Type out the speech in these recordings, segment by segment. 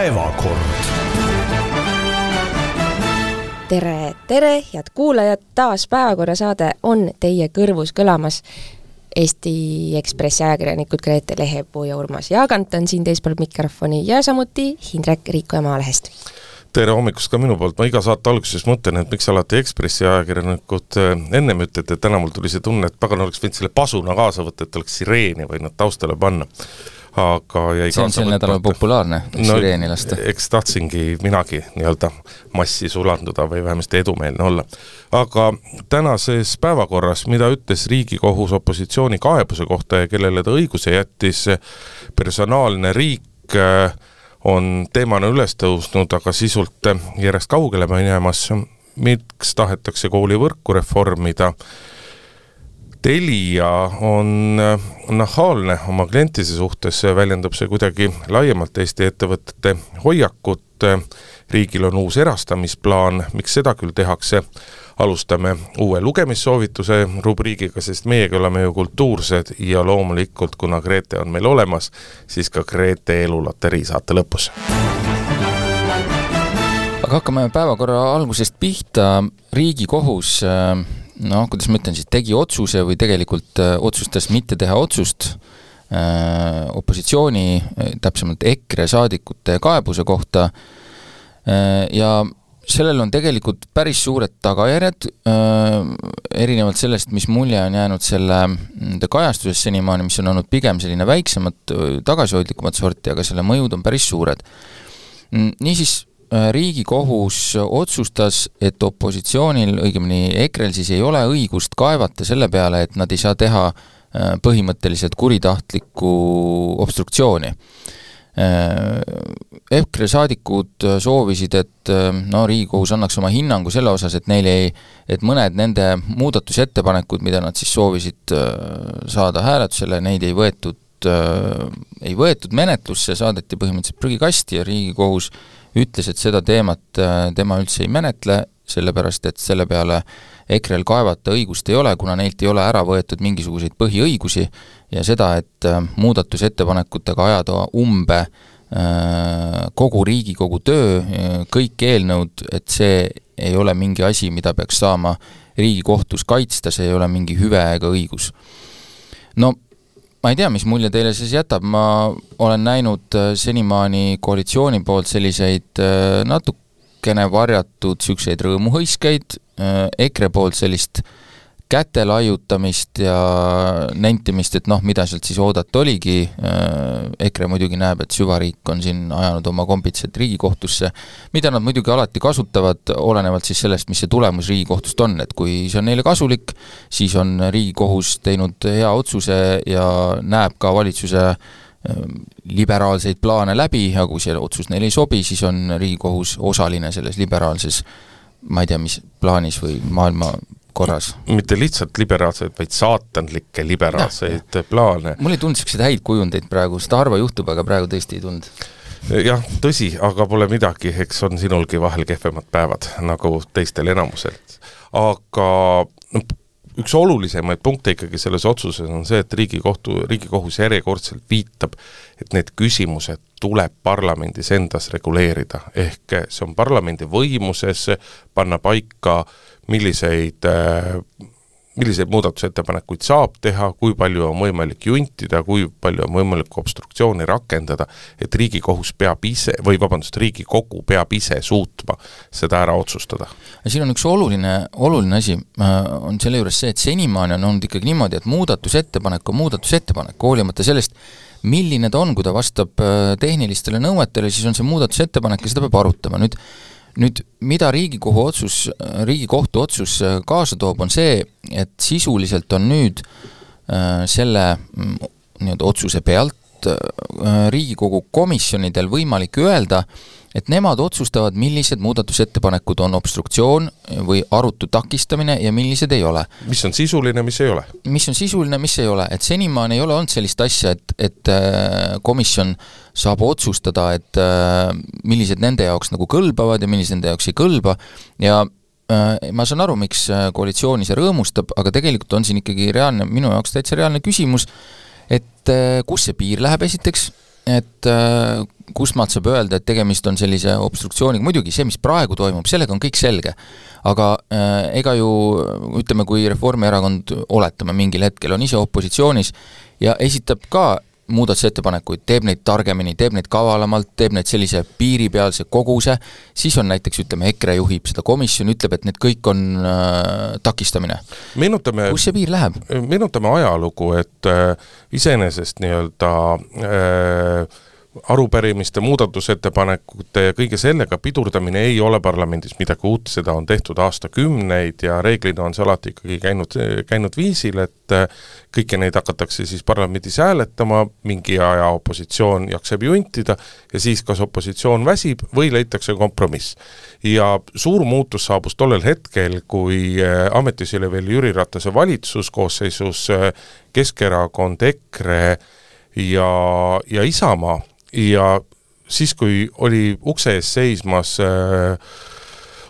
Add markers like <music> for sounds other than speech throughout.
päevakord. tere, tere, head kuulajad, taas Päevakorra saade on teie kõrvus kõlamas. Eesti Ekspressi ajakirjanikud Grete Lehepuu ja Urmas Jaagant on siin teispool mikrofoni ja samuti Hindrek Riiko ja Maalehest tere hommikust ka minu poolt, ma iga saate alguses mõtlen, et miks alati Ekspressi ajakirjanikud äh, ennem ütlete, täna mul tuli see tunne, et pagan, oleks võinud selle pasuna kaasa võtta, et oleks sireeni võinud taustale panna aga jäi see on sel nädalal populaarne, no, sireeni lasta. eks tahtsingi minagi nii-öelda massi sulanduda või vähemasti edumeelne olla. aga tänases päevakorras, mida ütles Riigikohus opositsiooni kaebuse kohta ja kellele ta õiguse jättis, personaalne riik äh, on teemana üles tõusnud, aga sisult järjest kaugele minemas, miks tahetakse koolivõrku reformida, Telia on nahaalne oma klientide suhtes, väljendab see kuidagi laiemalt Eesti ettevõtete hoiakut, riigil on uus erastamisplaan, miks seda küll tehakse, alustame uue lugemissoovituse rubriigiga, sest meiegi oleme ju kultuursed ja loomulikult, kuna Grete on meil olemas, siis ka Grete elulaterii saate lõpus. aga hakkame päevakorra algusest pihta, Riigikohus noh, kuidas ma ütlen siis, tegi otsuse või tegelikult äh, otsustas mitte teha otsust äh, opositsiooni, täpsemalt EKRE saadikute kaebuse kohta äh, ja sellel on tegelikult päris suured tagajärjed, äh, erinevalt sellest, mis mulje on jäänud selle nende kajastusest senimaani, mis on olnud pigem selline väiksemat, tagasihoidlikumat sorti, aga selle mõjud on päris suured. Mm, niisiis, äh, Riigikohus otsustas, et opositsioonil, õigemini EKRE-l siis ei ole õigust kaevata selle peale, et nad ei saa teha äh, põhimõtteliselt kuritahtlikku obstruktsiooni. Äh, EKRE saadikud soovisid, et äh, no Riigikohus annaks oma hinnangu selle osas, et neil ei, et mõned nende muudatusettepanekud, mida nad siis soovisid äh, saada hääletusele, neid ei võetud, ei võetud menetlusse, saadeti põhimõtteliselt prügikasti ja Riigikohus ütles, et seda teemat tema üldse ei menetle, sellepärast et selle peale EKRE-l kaevata õigust ei ole, kuna neilt ei ole ära võetud mingisuguseid põhiõigusi ja seda, et äh, muudatusettepanekutega ajada umbe äh, kogu Riigikogu töö, äh, kõik eelnõud, et see ei ole mingi asi, mida peaks saama Riigikohtus kaitsta, see ei ole mingi hüve ega õigus. no ma ei tea, mis mulje teile siis jätab, ma olen näinud senimaani koalitsiooni poolt selliseid natukene varjatud niisuguseid rõõmuhõiskeid, EKRE poolt sellist äh, käte laiutamist ja nentimist, et noh, mida sealt siis oodata oligi, äh, EKRE muidugi näeb, et süvariik on siin ajanud oma kombitsed Riigikohtusse, mida nad muidugi alati kasutavad, olenevalt siis sellest, mis see tulemus Riigikohtust on, et kui see on neile kasulik, siis on Riigikohus teinud hea otsuse ja näeb ka valitsuse äh, liberaalseid plaane läbi, aga kui see otsus neile ei sobi, siis on Riigikohus osaline selles liberaalses ma ei tea, mis plaanis või maailma korras. mitte lihtsalt liberaalseid, vaid saatanlikke liberaalseid ja, plaane. mul ei tulnud niisuguseid häid kujundeid praegu, seda harva juhtub, aga praegu tõesti ei tulnud. jah, tõsi, aga pole midagi, eks on sinulgi vahel kehvemad päevad, nagu teistel enamusel. aga noh, üks olulisemaid punkte ikkagi selles otsuses on see, et Riigikohtu, Riigikohus järjekordselt viitab, et need küsimused tuleb parlamendis endas reguleerida, ehk see on parlamendi võimuses panna paika milliseid äh, milliseid muudatusettepanekuid saab teha, kui palju on võimalik juntida, kui palju on võimalik obstruktsiooni rakendada, et Riigikohus peab ise, või vabandust, Riigikogu peab ise suutma seda ära otsustada. siin on üks oluline, oluline asi, äh, on selle juures see, et senimaani on olnud ikkagi niimoodi, et muudatusettepanek on muudatusettepanek, hoolimata sellest, milline ta on, kui ta vastab äh, tehnilistele nõuetele, siis on see muudatusettepanek ja seda peab arutama, nüüd nüüd mida Riigikogu otsus, Riigikohtu otsus äh, kaasa toob, on see, et sisuliselt on nüüd äh, selle mm, nii-öelda otsuse pealt äh, Riigikogu komisjonidel võimalik öelda, et nemad otsustavad, millised muudatusettepanekud on obstruktsioon või arutu takistamine ja millised ei ole. mis on sisuline, mis ei ole? mis on sisuline, mis ei ole, et senimaani ei ole olnud sellist asja, et, et komisjon saab otsustada, et millised nende jaoks nagu kõlbavad ja millised nende jaoks ei kõlba ja ma saan aru, miks koalitsiooni see rõõmustab, aga tegelikult on siin ikkagi reaalne, minu jaoks täitsa reaalne küsimus, et kus see piir läheb esiteks, et äh, kust maalt saab öelda, et tegemist on sellise obstruktsiooniga, muidugi see, mis praegu toimub, sellega on kõik selge. aga äh, ega ju ütleme, kui Reformierakond, oletame, mingil hetkel on ise opositsioonis ja esitab ka muudatusettepanekuid, teeb neid targemini, teeb neid kavalamalt, teeb neid sellise piiripealse koguse, siis on näiteks ütleme, EKRE juhib seda komisjoni, ütleb, et need kõik on äh, takistamine. meenutame kus see piir läheb? meenutame ajalugu, et äh, iseenesest nii-öelda äh, arupärimiste, muudatusettepanekute ja kõige sellega pidurdamine ei ole parlamendis midagi uut, seda on tehtud aastakümneid ja reeglina on see alati ikkagi käinud, käinud viisil, et äh, kõiki neid hakatakse siis parlamendis hääletama, mingi aja opositsioon jaksab juntida ja siis kas opositsioon väsib või leitakse kompromiss. ja suur muutus saabus tollel hetkel, kui äh, ametis oli veel Jüri Ratase valitsus koosseisus äh, Keskerakond, EKRE ja, ja Isamaa ja siis, kui oli ukse ees seismas äh,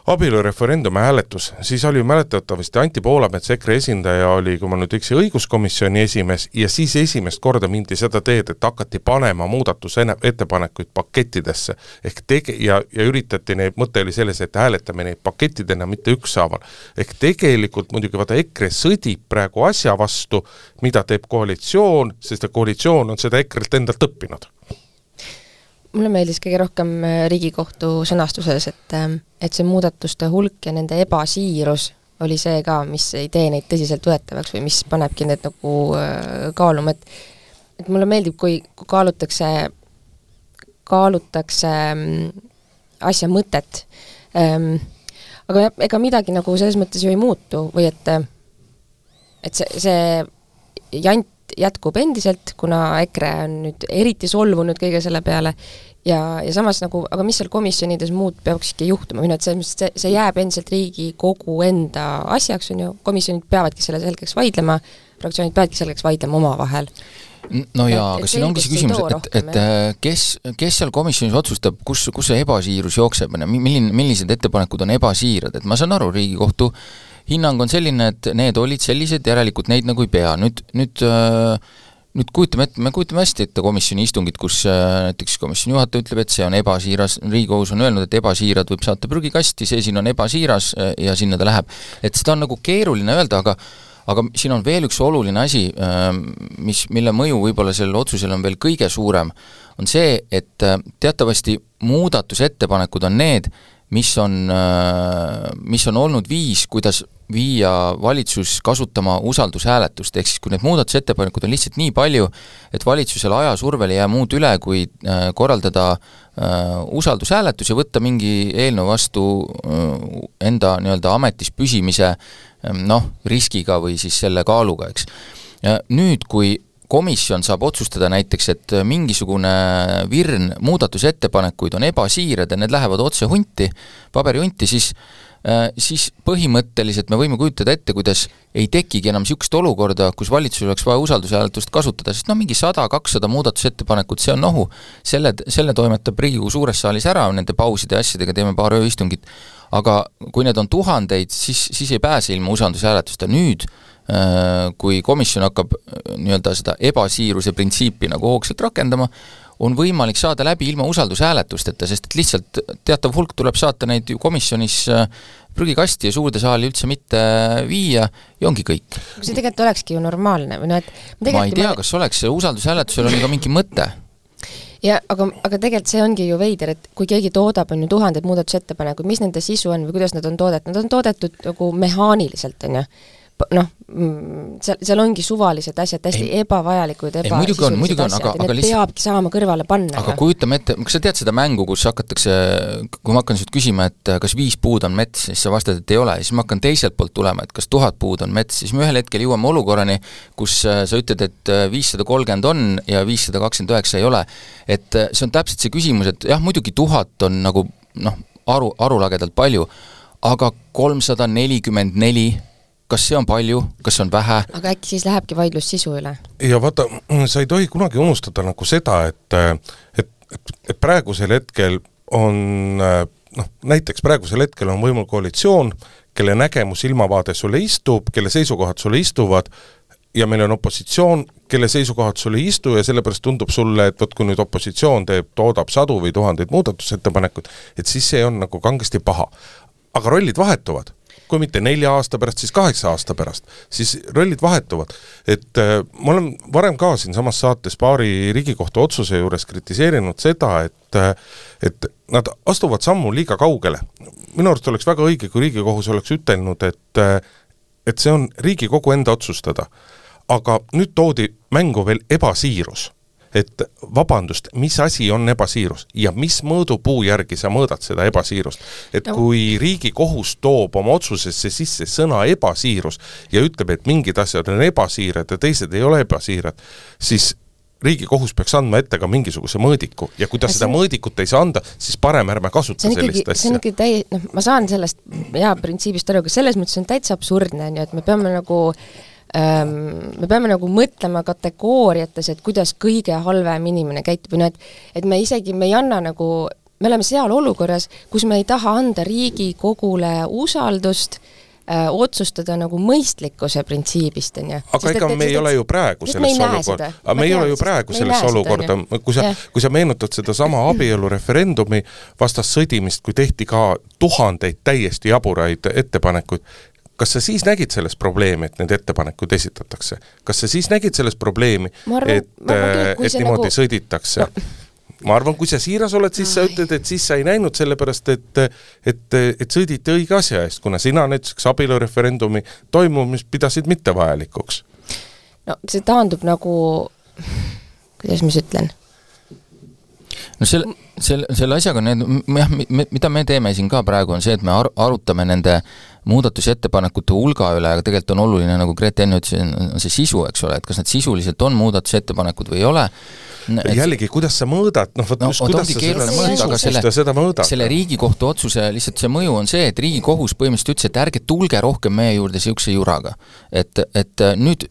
abielureferendumi hääletus, siis oli mäletatavasti Anti Poolamets, EKRE esindaja, oli, kui ma nüüd ei eksi, õiguskomisjoni esimees ja siis esimest korda mindi seda teed, et hakati panema muudatusettepanekuid pakettidesse. ehk tege- ja, ja üritati neid, mõte oli selles, et hääletame neid pakettidena, mitte ükshaaval. ehk tegelikult muidugi vaata, EKRE sõdib praegu asja vastu, mida teeb koalitsioon, sest koalitsioon on seda EKRE-lt endalt õppinud mulle meeldis kõige rohkem äh, Riigikohtu sõnastuses, et ähm, et see muudatuste hulk ja nende ebasiirus oli see ka, mis ei tee neid tõsiseltvõetavaks või mis panebki need nagu äh, kaaluma, et et mulle meeldib, kui, kui kaalutakse, kaalutakse mm, asja mõtet ähm,, aga ega midagi nagu selles mõttes ju ei muutu või et et see, see jant jätkub endiselt, kuna EKRE on nüüd eriti solvunud kõige selle peale. Ja, ja samas nagu, aga mis seal komisjonides muud peakski juhtuma, minu et selles mõttes see, see jääb endiselt Riigikogu enda asjaks, on ju, komisjonid peavadki selle selgeks vaidlema, fraktsioonid peavadki selgeks vaidlema omavahel. No jaa, aga siin ongi see küsimus, et, et äh, kes, kes seal komisjonis otsustab, kus, kus see ebasiirus jookseb, milline, millised ettepanekud on ebasiirad, et ma saan aru, Riigikohtu hinnang on selline, et need olid sellised, järelikult neid nagu ei pea, nüüd, nüüd äh, nüüd kujutame ette, me kujutame hästi ette komisjoni istungit, kus äh, näiteks komisjoni juhataja ütleb, et see on ebasiiras, Riigikohus on öelnud, et ebasiirad võib saata prügikasti, see siin on ebasiiras äh, ja sinna ta läheb. et seda on nagu keeruline öelda, aga aga siin on veel üks oluline asi, mis, mille mõju võib-olla sellele otsusele on veel kõige suurem, on see, et teatavasti muudatusettepanekud on need, mis on, mis on olnud viis, kuidas viia valitsus kasutama usaldushääletust, ehk siis kui need muudatusettepanekud on lihtsalt nii palju, et valitsusele ajasurvel ei jää muud üle, kui äh, korraldada äh, usaldushääletus ja võtta mingi eelnõu vastu äh, enda nii-öelda ametis püsimise noh, riskiga või siis selle kaaluga, eks. Nüüd, kui komisjon saab otsustada näiteks, et mingisugune virn muudatusettepanekuid on ebasiirad ja need lähevad otse hunti, paberihunti, siis Äh, siis põhimõtteliselt me võime kujutada ette, kuidas ei tekigi enam niisugust olukorda, kus valitsusel oleks vaja usaldushääletust kasutada, sest noh, mingi sada, kakssada muudatusettepanekut, see on nohu, selle, selle toimetab Riigikogu suures saalis ära nende pauside ja asjadega, teeme paar ööistungit, aga kui need on tuhandeid, siis, siis ei pääse ilma usaldushääletusta, nüüd äh, kui komisjon hakkab äh, nii-öelda seda ebasiiruse printsiipi nagu hoogsalt rakendama, on võimalik saada läbi ilma usaldushääletusteta, sest et lihtsalt teatav hulk tuleb saata neid ju komisjonis äh, prügikasti ja suurde saali üldse mitte viia ja ongi kõik. see tegelikult olekski ju normaalne või noh, et ma ei tea, kas oleks, usaldushääletusel on ju ka mingi mõte ja aga, aga tegelikult see ongi ju veider, et kui keegi toodab, on ju, tuhanded muudatusettepanekuid, mis nende sisu on või kuidas nad on toodetud, nad on toodetud nagu mehaaniliselt, on ju noh, mm, seal, seal ongi suvalised asjad, täiesti ei, ebavajalikud, ebasisulised asjad aga, ja need lihtsalt, peabki saama kõrvale panna. aga kujutame ette, kas sa tead seda mängu, kus hakatakse, kui ma hakkan sinult küsima, et kas viis puud on mets, siis sa vastad, et ei ole, siis ma hakkan teiselt poolt tulema, et kas tuhat puud on mets, siis me ühel hetkel jõuame olukorrani, kus äh, sa ütled, et äh, viissada kolmkümmend on ja viissada kakskümmend üheksa ei ole. et äh, see on täpselt see küsimus, et jah, muidugi tuhat on nagu noh, aru, arulagedalt palju, aga kolmsada nelikümmend neli kas see on palju, kas on vähe? aga äkki siis lähebki vaidlus sisu üle? ja vaata, sa ei tohi kunagi unustada nagu seda, et et, et, et praegusel hetkel on noh, näiteks praegusel hetkel on võimul koalitsioon, kelle nägemus, ilmavaade sulle istub, kelle seisukohad sulle istuvad, ja meil on opositsioon, kelle seisukohad sul ei istu ja sellepärast tundub sulle, et vot kui nüüd opositsioon teeb, toodab sadu või tuhandeid muudatusettepanekuid, et siis see on nagu kangesti paha. aga rollid vahetuvad kui mitte nelja aasta pärast, siis kaheksa aasta pärast, siis rollid vahetuvad. et äh, ma olen varem ka siinsamas saates paari Riigikohtu otsuse juures kritiseerinud seda, et äh, et nad astuvad sammu liiga kaugele. minu arust oleks väga õige, kui Riigikohus oleks ütelnud, et äh, et see on Riigikogu enda otsustada. aga nüüd toodi mängu veel ebasiirus et vabandust, mis asi on ebasiirus ja mis mõõdupuu järgi sa mõõdad seda ebasiirust. et no. kui Riigikohus toob oma otsusesse sisse sõna ebasiirus ja ütleb, et mingid asjad on ebasiirad ja teised ei ole ebasiirad, siis riigikohus peaks andma ette ka mingisuguse mõõdiku ja kui ta ja seda see... mõõdikut ei saa anda, siis parem ärme kasuta ikkagi, sellist asja. see on ikkagi täi-, noh, ma saan sellest jaa, printsiibist aru, aga selles mõttes on täitsa absurdne, on ju, et me peame nagu ähm, me peame nagu mõtlema kategooriates, et kuidas kõige halvem inimene käitub. Või noh, et et me isegi, me ei anna nagu, me oleme seal olukorras, kus me ei taha anda Riigikogule usaldust otsustada nagu mõistlikkuse printsiibist, on ju. aga ega me ei ole ju praegu sellesse olukorda, aga me ei ole ju praegu sellesse olukorda, kui sa, kui sa meenutad sedasama <clears throat> abielureferendumi vastast sõdimist, kui tehti ka tuhandeid täiesti jaburaid ettepanekuid, kas sa siis nägid selles probleemi, et need ettepanekud esitatakse? kas sa siis nägid selles probleemi, et, et niimoodi nagu... sõditakse no.? ma arvan, kui sa siiras oled, siis sa ütled, et siis sa ei näinud, sellepärast et et, et sõditi õige asja eest, kuna sina näiteks abielureferendumi toimumist pidasid mittevajalikuks. no see taandub nagu, kuidas ma siis ütlen? No selle, selle, selle asjaga need, jah, mida me teeme siin ka praegu, on see, et me ar-, arutame nende muudatusettepanekute hulga üle, aga tegelikult on oluline, nagu Grete enne ütles, on see sisu, eks ole, et kas need sisuliselt on muudatusettepanekud või ei ole et jällegi, kuidas sa mõõdad, noh vot no, just kuidas sa seda aga selle, seda mõõdad? selle Riigikohtu otsuse lihtsalt see mõju on see, et Riigikohus põhimõtteliselt ütles, et ärge tulge rohkem meie juurde niisuguse juraga. et, et nüüd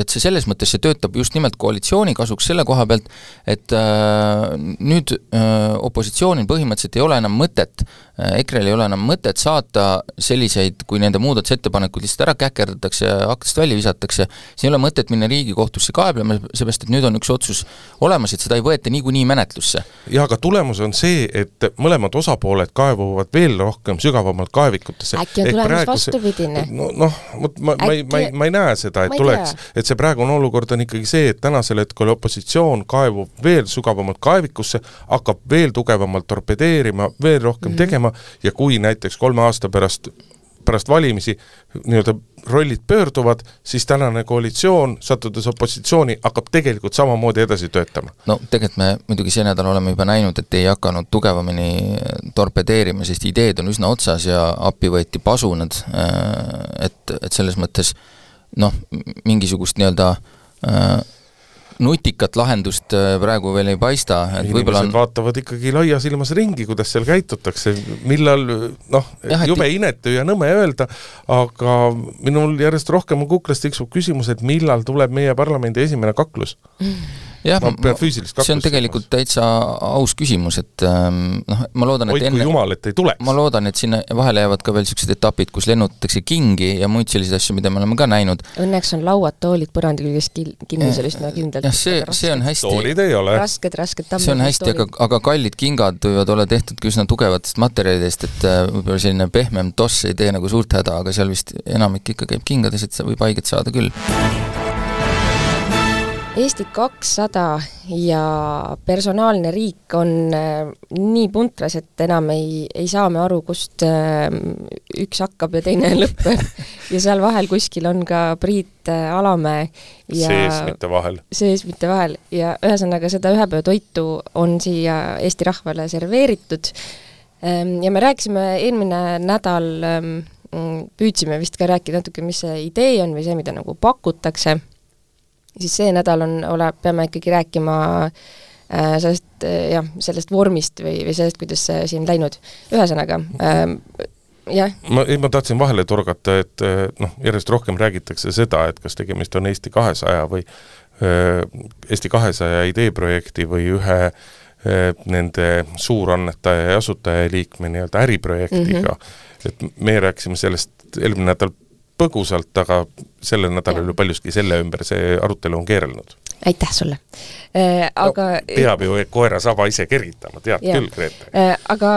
et see selles mõttes, see töötab just nimelt koalitsiooni kasuks selle koha pealt, et äh, nüüd äh, opositsioonil põhimõtteliselt ei ole enam mõtet äh,, EKRE-l ei ole enam mõtet saata selliseid, kui nende muudatusettepanekud lihtsalt ära käkerdatakse ja aknast välja visatakse, siis ei ole mõtet minna Riigikohtusse kaeblema, seepärast et nüüd on üks otsus olemas, et seda ei võeta niikuinii menetlusse. jaa, aga tulemus on see, et mõlemad osapooled kaevuvad veel rohkem sügavamalt kaevikutesse. äkki on tulemus vastupidine? no noh, vot ma, ma ei, ma ei, ma ei näe seda, et tuleks et see praegune olukord on ikkagi see, et tänasel hetkel opositsioon kaevub veel sügavamalt kaevikusse, hakkab veel tugevamalt torpedeerima, veel rohkem mm -hmm. tegema ja kui näiteks kolme aasta pärast pärast valimisi nii-öelda rollid pöörduvad, siis tänane koalitsioon, sattudes opositsiooni, hakkab tegelikult samamoodi edasi töötama. no tegelikult me muidugi see nädal oleme juba näinud, et ei hakanud tugevamini torpedeerima, sest ideed on üsna otsas ja appi võeti pasunad, äh, et, et selles mõttes noh, mingisugust nii-öelda äh, nutikat lahendust äh, praegu veel ei paista, et võib-olla on vaatavad ikkagi laias ilmas ringi, kuidas seal käitutakse, millal noh, jube et... inetu ja nõme öelda, aga minul järjest rohkem kuklast tiksub küsimus, et millal tuleb meie parlamendi esimene kaklus? Mm jah, see on tegelikult täitsa aus küsimus, et ähm, noh, ma loodan, et Oid, enne jumal, et ei tuleks. ma loodan, et sinna vahele jäävad ka veel niisugused etapid, kus lennutatakse kingi ja muid selliseid asju, mida me oleme ka näinud. Õnneks on lauad-toolid põranda küljes kinni, see on üsna kindlalt. jah, see, see on hästi toolid ei ole. rasked, rasked tammid. see on hästi, aga, aga kallid kingad võivad olla tehtud ka üsna tugevatest materjalidest, et äh, võib-olla selline pehmem toss ei tee nagu suurt häda, aga seal vist enamik ikka käib kingades, et võib haiget saada küll Eesti kakssada ja personaalne riik on äh, nii puntras, et enam ei, ei saa me aru, kust äh, üks hakkab ja teine <laughs> lõpeb. ja seal vahel kuskil on ka Priit äh, Alamäe ja sees, mitte vahel. sees, mitte vahel. ja ühesõnaga, seda ühepäevatoitu on siia Eesti rahvale serveeritud ähm, ja me rääkisime eelmine nädal, ähm, püüdsime vist ka rääkida natuke, mis see idee on või see, mida nagu pakutakse siis see nädal on, ole, peame ikkagi rääkima äh, sellest äh, jah, sellest vormist või, või sellest, kuidas see siin läinud. ühesõnaga äh,, jah. ma, ei ma tahtsin vahele torgata, et äh, noh, järjest rohkem räägitakse seda, et kas tegemist on Eesti kahesaja või äh, Eesti kahesaja ideeprojekti või ühe äh, nende suurannetaja ja asutajaliikme nii-öelda äriprojektiga mm, -hmm. et meie rääkisime sellest eelmine nädal põgusalt, aga sellel nädalal ju paljuski selle ümber see arutelu on keerelnud. aitäh sulle äh,! Aga no, peab ju koera saba ise kergitama, tead ja. küll, Grete äh,. Aga,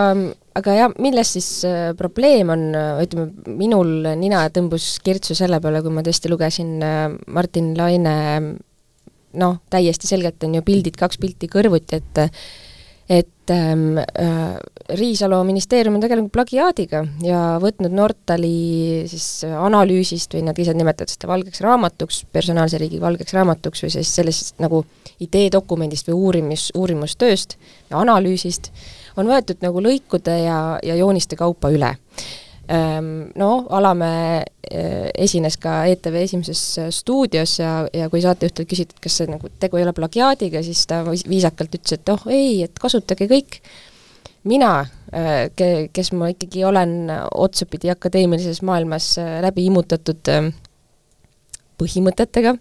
aga jah, milles siis äh, probleem on, ütleme, minul nina tõmbus kirtsu selle peale, kui ma tõesti lugesin äh, Martin Laine noh, täiesti selgelt on ju pildid, kaks pilti kõrvuti, et et ähm, äh, Riisalu ministeerium on tegelenud plagiaadiga ja võtnud Nortali siis analüüsist või nad ise nimetavad seda valgeks raamatuks, personaalse riigi valgeks raamatuks või siis sellest nagu ideedokumendist või uurimis, uurimustööst ja analüüsist, on võetud nagu lõikude ja, ja jooniste kaupa üle Ehm, no Alamäe eh, esines ka ETV Esimeses eh, stuudios ja, ja kui saatejuhtidelt küsiti, et kas see nagu tegu ei ole plagiaadiga, siis ta viisakalt ütles, et oh ei, et kasutage kõik. mina, eh, ke-, kes ma ikkagi olen otsapidi akadeemilises maailmas läbi immutatud põhimõtetega,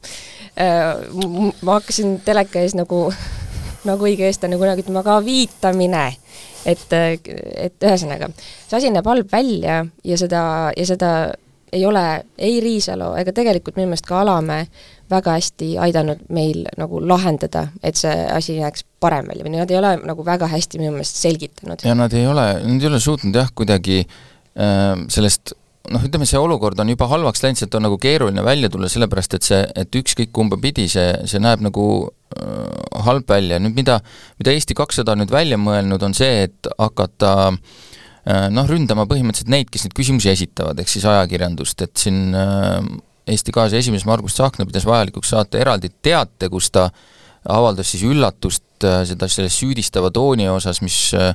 ma hakkasin teleka ees nagu, <laughs> nagu õige eestlane kunagi ütlema, aga viitamine et, et ühesõnaga, see asi näeb halb välja ja seda, ja seda ei ole ei Riisalu ega tegelikult minu meelest ka Alamäe väga hästi aidanud meil nagu lahendada, et see asi jääks parem välja või nad ei ole nagu väga hästi minu meelest selgitanud. ja nad ei ole, nad ei ole suutnud jah, kuidagi äh, sellest noh, ütleme see olukord on juba halvaks läinud, sealt on nagu keeruline välja tulla, sellepärast et see, et ükskõik kumba pidi see, see näeb nagu äh, halb välja, nüüd mida, mida Eesti kakssada on nüüd välja mõelnud, on see, et hakata äh, noh, ründama põhimõtteliselt neid, kes neid küsimusi esitavad, ehk siis ajakirjandust, et siin äh, Eesti kaasa esimees Margus Tsahkna pidas vajalikuks saata eraldi teate, kus ta avaldas siis üllatust äh, seda, selle süüdistava tooni osas, mis äh,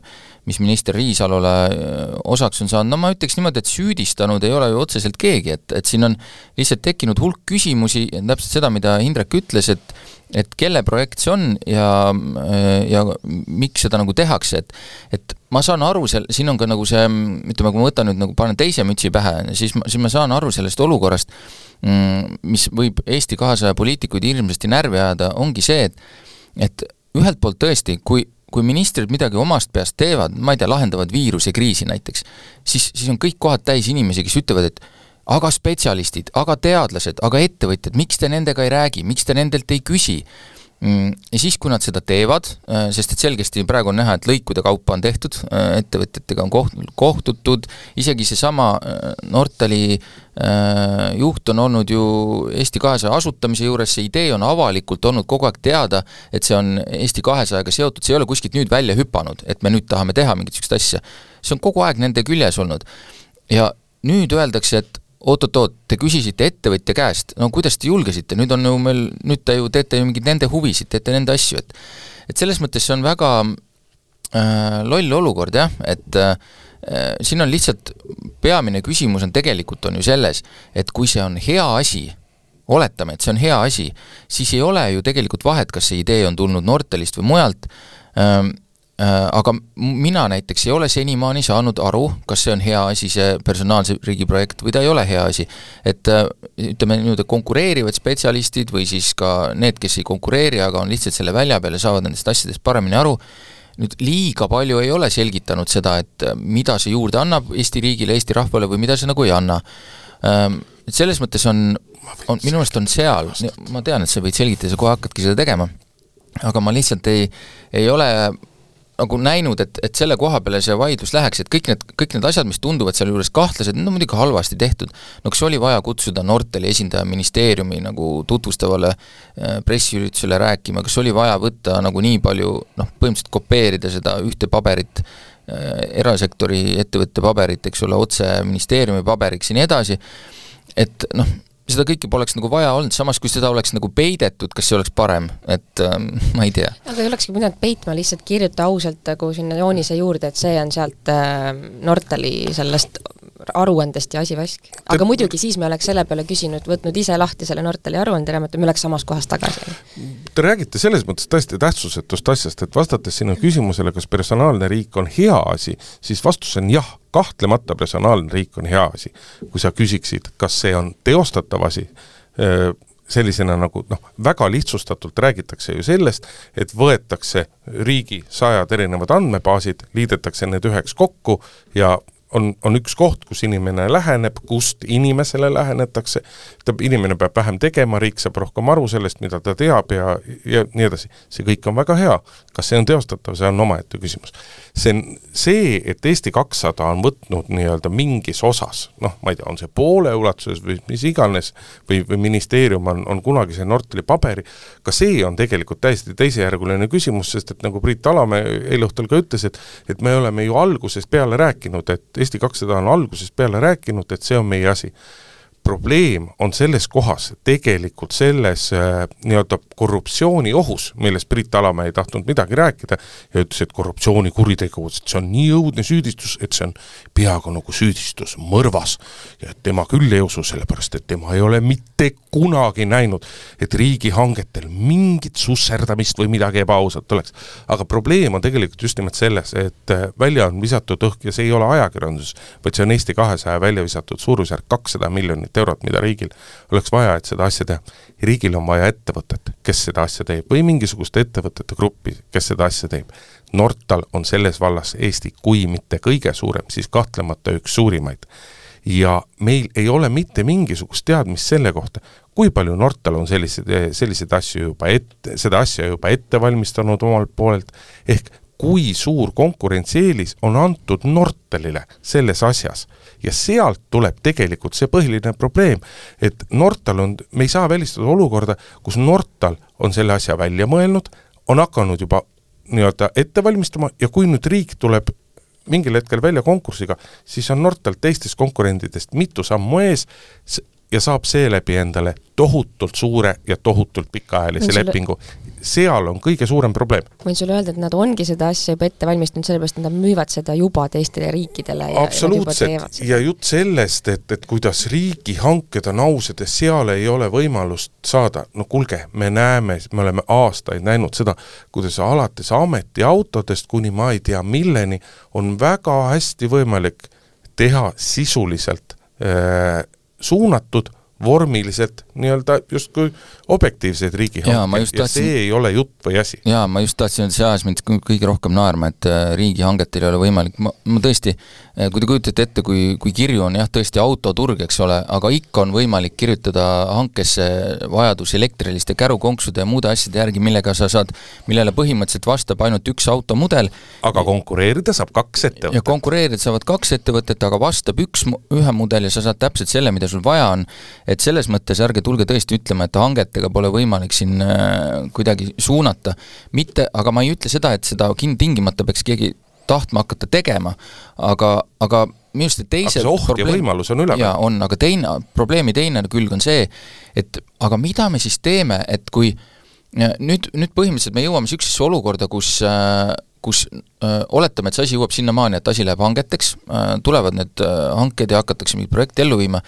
mis minister Riisalole äh, osaks on saanud, no ma ütleks niimoodi, et süüdistanud ei ole ju otseselt keegi, et, et siin on lihtsalt tekkinud hulk küsimusi, täpselt seda, mida Indrek ütles, et et kelle projekt see on ja, ja miks seda nagu tehakse, et et ma saan aru, seal, siin on ka nagu see, ütleme, kui ma võtan nüüd nagu, panen teise mütsi pähe, siis ma, siis ma saan aru sellest olukorrast, mis võib Eesti kahesaja poliitikuid hirmsasti närvi ajada, ongi see, et et ühelt poolt tõesti, kui kui ministrid midagi omast peast teevad, ma ei tea, lahendavad viirusekriisi näiteks, siis, siis on kõik kohad täis inimesi, kes ütlevad, et aga spetsialistid, aga teadlased, aga ettevõtjad, miks te nendega ei räägi, miks te nendelt ei küsi? Mm, ja siis, kui nad seda teevad, äh, sest et selgesti praegu on näha, et lõikude kaupa on tehtud, äh, ettevõtjatega on koht-, kohtutud, isegi seesama äh, Nortali juht on olnud ju Eesti kahesaja asutamise juures, see idee on avalikult olnud kogu aeg teada, et see on Eesti kahesajaga seotud, see ei ole kuskilt nüüd välja hüpanud, et me nüüd tahame teha mingit niisugust asja. see on kogu aeg nende küljes olnud. ja nüüd öeldakse, et oot-oot-oot, te küsisite ettevõtja käest, no kuidas te julgesite, nüüd on ju meil, nüüd te ju teete ju mingeid nende huvisid, teete nende asju, et et selles mõttes see on väga äh, loll olukord jah, et äh, siin on lihtsalt, peamine küsimus on tegelikult on ju selles, et kui see on hea asi, oletame, et see on hea asi, siis ei ole ju tegelikult vahet, kas see idee on tulnud Nortalist või mujalt ähm,, Äh, aga mina näiteks ei ole senimaani saanud aru, kas see on hea asi, see personaalse riigi projekt, või ta ei ole hea asi. et äh, ütleme nii-öelda konkureerivad spetsialistid või siis ka need, kes ei konkureeri, aga on lihtsalt selle välja peal ja saavad nendest asjadest paremini aru, nüüd liiga palju ei ole selgitanud seda, et äh, mida see juurde annab Eesti riigile, Eesti rahvale või mida see nagu ei anna. Ähm, et selles mõttes on, on, minu meelest on seal, ma tean, et sa võid selgitada, sa kohe hakkadki seda tegema, aga ma lihtsalt ei, ei ole nagu näinud, et, et selle koha peale see vaidlus läheks, et kõik need, kõik need asjad, mis tunduvad sealjuures kahtlased, need on muidugi halvasti tehtud. no kas oli vaja kutsuda Nortali esindaja ministeeriumi nagu tutvustavale äh, pressiüritusele rääkima, kas oli vaja võtta nagu nii palju noh, põhimõtteliselt kopeerida seda ühte paberit äh,, erasektori ettevõtte paberit, eks ole, otse ministeeriumi paberiks ja nii edasi, et noh, seda kõike poleks nagu vaja olnud, samas kui seda oleks nagu peidetud, kas see oleks parem, et ähm, <laughs> ma ei tea. aga ei olekski pidanud peitma, lihtsalt kirjuta ausalt nagu sinna joonise juurde, et see on sealt äh, Nortali sellest aruandest ja asivask. aga muidugi siis me oleks selle peale küsinud, võtnud ise lahti selle Nortali aruanderaamatu, me oleks samas kohas tagasi. Te räägite selles mõttes tõesti tähtsusetust asjast, et vastates sinu küsimusele, kas personaalne riik on hea asi, siis vastus on jah, kahtlemata personaalne riik on hea asi. kui sa küsiksid, kas see on teostatav asi, sellisena nagu noh, väga lihtsustatult räägitakse ju sellest, et võetakse riigi sajad erinevad andmebaasid, liidetakse need üheks kokku ja on, on üks koht, kus inimene läheneb, kust inimesele lähenetakse, tähendab, inimene peab vähem tegema, riik saab rohkem aru sellest, mida ta teab ja, ja nii edasi. see kõik on väga hea. kas see on teostatav, see on omaette küsimus. see on see, et Eesti kakssada on võtnud nii-öelda mingis osas, noh, ma ei tea, on see poole ulatuses või mis iganes, või, või ministeerium on, on kunagise Nortali paberi, ka see on tegelikult täiesti teisejärguline küsimus, sest et nagu Priit Alamäe eile õhtul ka ütles, et et me oleme ju algusest peale rääkinud, et Eesti kakssada on algusest peale rääkinud, et see on meie asi probleem on selles kohas, tegelikult selles äh, nii-öelda korruptsiooni ohus, millest Priit Alamäe ei tahtnud midagi rääkida ja ütles, et korruptsioonikuritegu, et see on nii õudne süüdistus, et see on peaaegu nagu süüdistus mõrvas. ja et tema küll ei usu, sellepärast et tema ei ole mitte kunagi näinud, et riigihangetel mingit susserdamist või midagi ebaausat oleks. aga probleem on tegelikult just nimelt selles, et äh, välja on visatud õhk ja see ei ole ajakirjandus, vaid see on Eesti kahesaja välja visatud suurusjärk kakssada miljonit eurot, mida riigil oleks vaja, et seda asja teha. riigil on vaja ettevõtet, kes seda asja teeb, või mingisugust ettevõtete gruppi, kes seda asja teeb. Nortal on selles vallas Eesti, kui mitte kõige suurem, siis kahtlemata üks suurimaid ja meil ei ole mitte mingisugust teadmist selle kohta, kui palju Nortal on selliseid, selliseid asju juba ette, seda asja juba ette valmistanud omalt poolelt, ehk kui suur konkurentsieelis on antud Nortalile selles asjas. ja sealt tuleb tegelikult see põhiline probleem, et Nortal on, me ei saa välistada olukorda, kus Nortal on selle asja välja mõelnud, on hakanud juba nii-öelda ette valmistama ja kui nüüd riik tuleb mingil hetkel välja konkursiga, siis on Nortal teistest konkurentidest mitu sammu ees ja saab seeläbi endale tohutult suure ja tohutult pikaajalise sulle... lepingu. seal on kõige suurem probleem. võin sulle öelda, et nad ongi seda asja juba ette valmistanud, sellepärast et nad müüvad seda juba teistele riikidele ja absoluutselt, ja jutt sellest, et, et kuidas riigihanked on ausad ja seal ei ole võimalust saada, no kuulge, me näeme, me oleme aastaid näinud seda, kuidas alates ametiautodest kuni ma ei tea milleni, on väga hästi võimalik teha sisuliselt äh, suunatud vormiliselt nii-öelda justkui objektiivseid riigihankeid ja tahtsin, see ei ole jutt või asi. jaa, ma just tahtsin öelda, see ajas mind kõige rohkem naerma, et äh, riigihangetel ei ole võimalik, ma, ma tõesti, äh, kui te kujutate ette, kui, kui kirju on jah, tõesti autoturg, eks ole, aga ikka on võimalik kirjutada hankesse vajadus elektriliste kärukonksude ja muude asjade järgi, millega sa saad, millele põhimõtteliselt vastab ainult üks automudel. aga konkureerida saab kaks ettevõtet. ja konkureerida saavad kaks ettevõtet, aga vastab üks, ühe mudel ja sa saad täpselt selle, mida sul vaja on et selles mõttes ärge tulge tõesti ütlema, et hangetega pole võimalik siin äh, kuidagi suunata. mitte, aga ma ei ütle seda, et seda tingimata peaks keegi tahtma hakata tegema, aga, aga minu arust teise aga see oht ja võimalus on üleval. jaa, on, aga teine, probleemi teine külg on see, et aga mida me siis teeme, et kui nüüd, nüüd põhimõtteliselt me jõuame niisugusesse olukorda, kus äh, kus äh, oletame, et see asi jõuab sinnamaani, et asi läheb hangeteks äh,, tulevad need äh, hanked ja hakatakse mingit projekti ellu viima,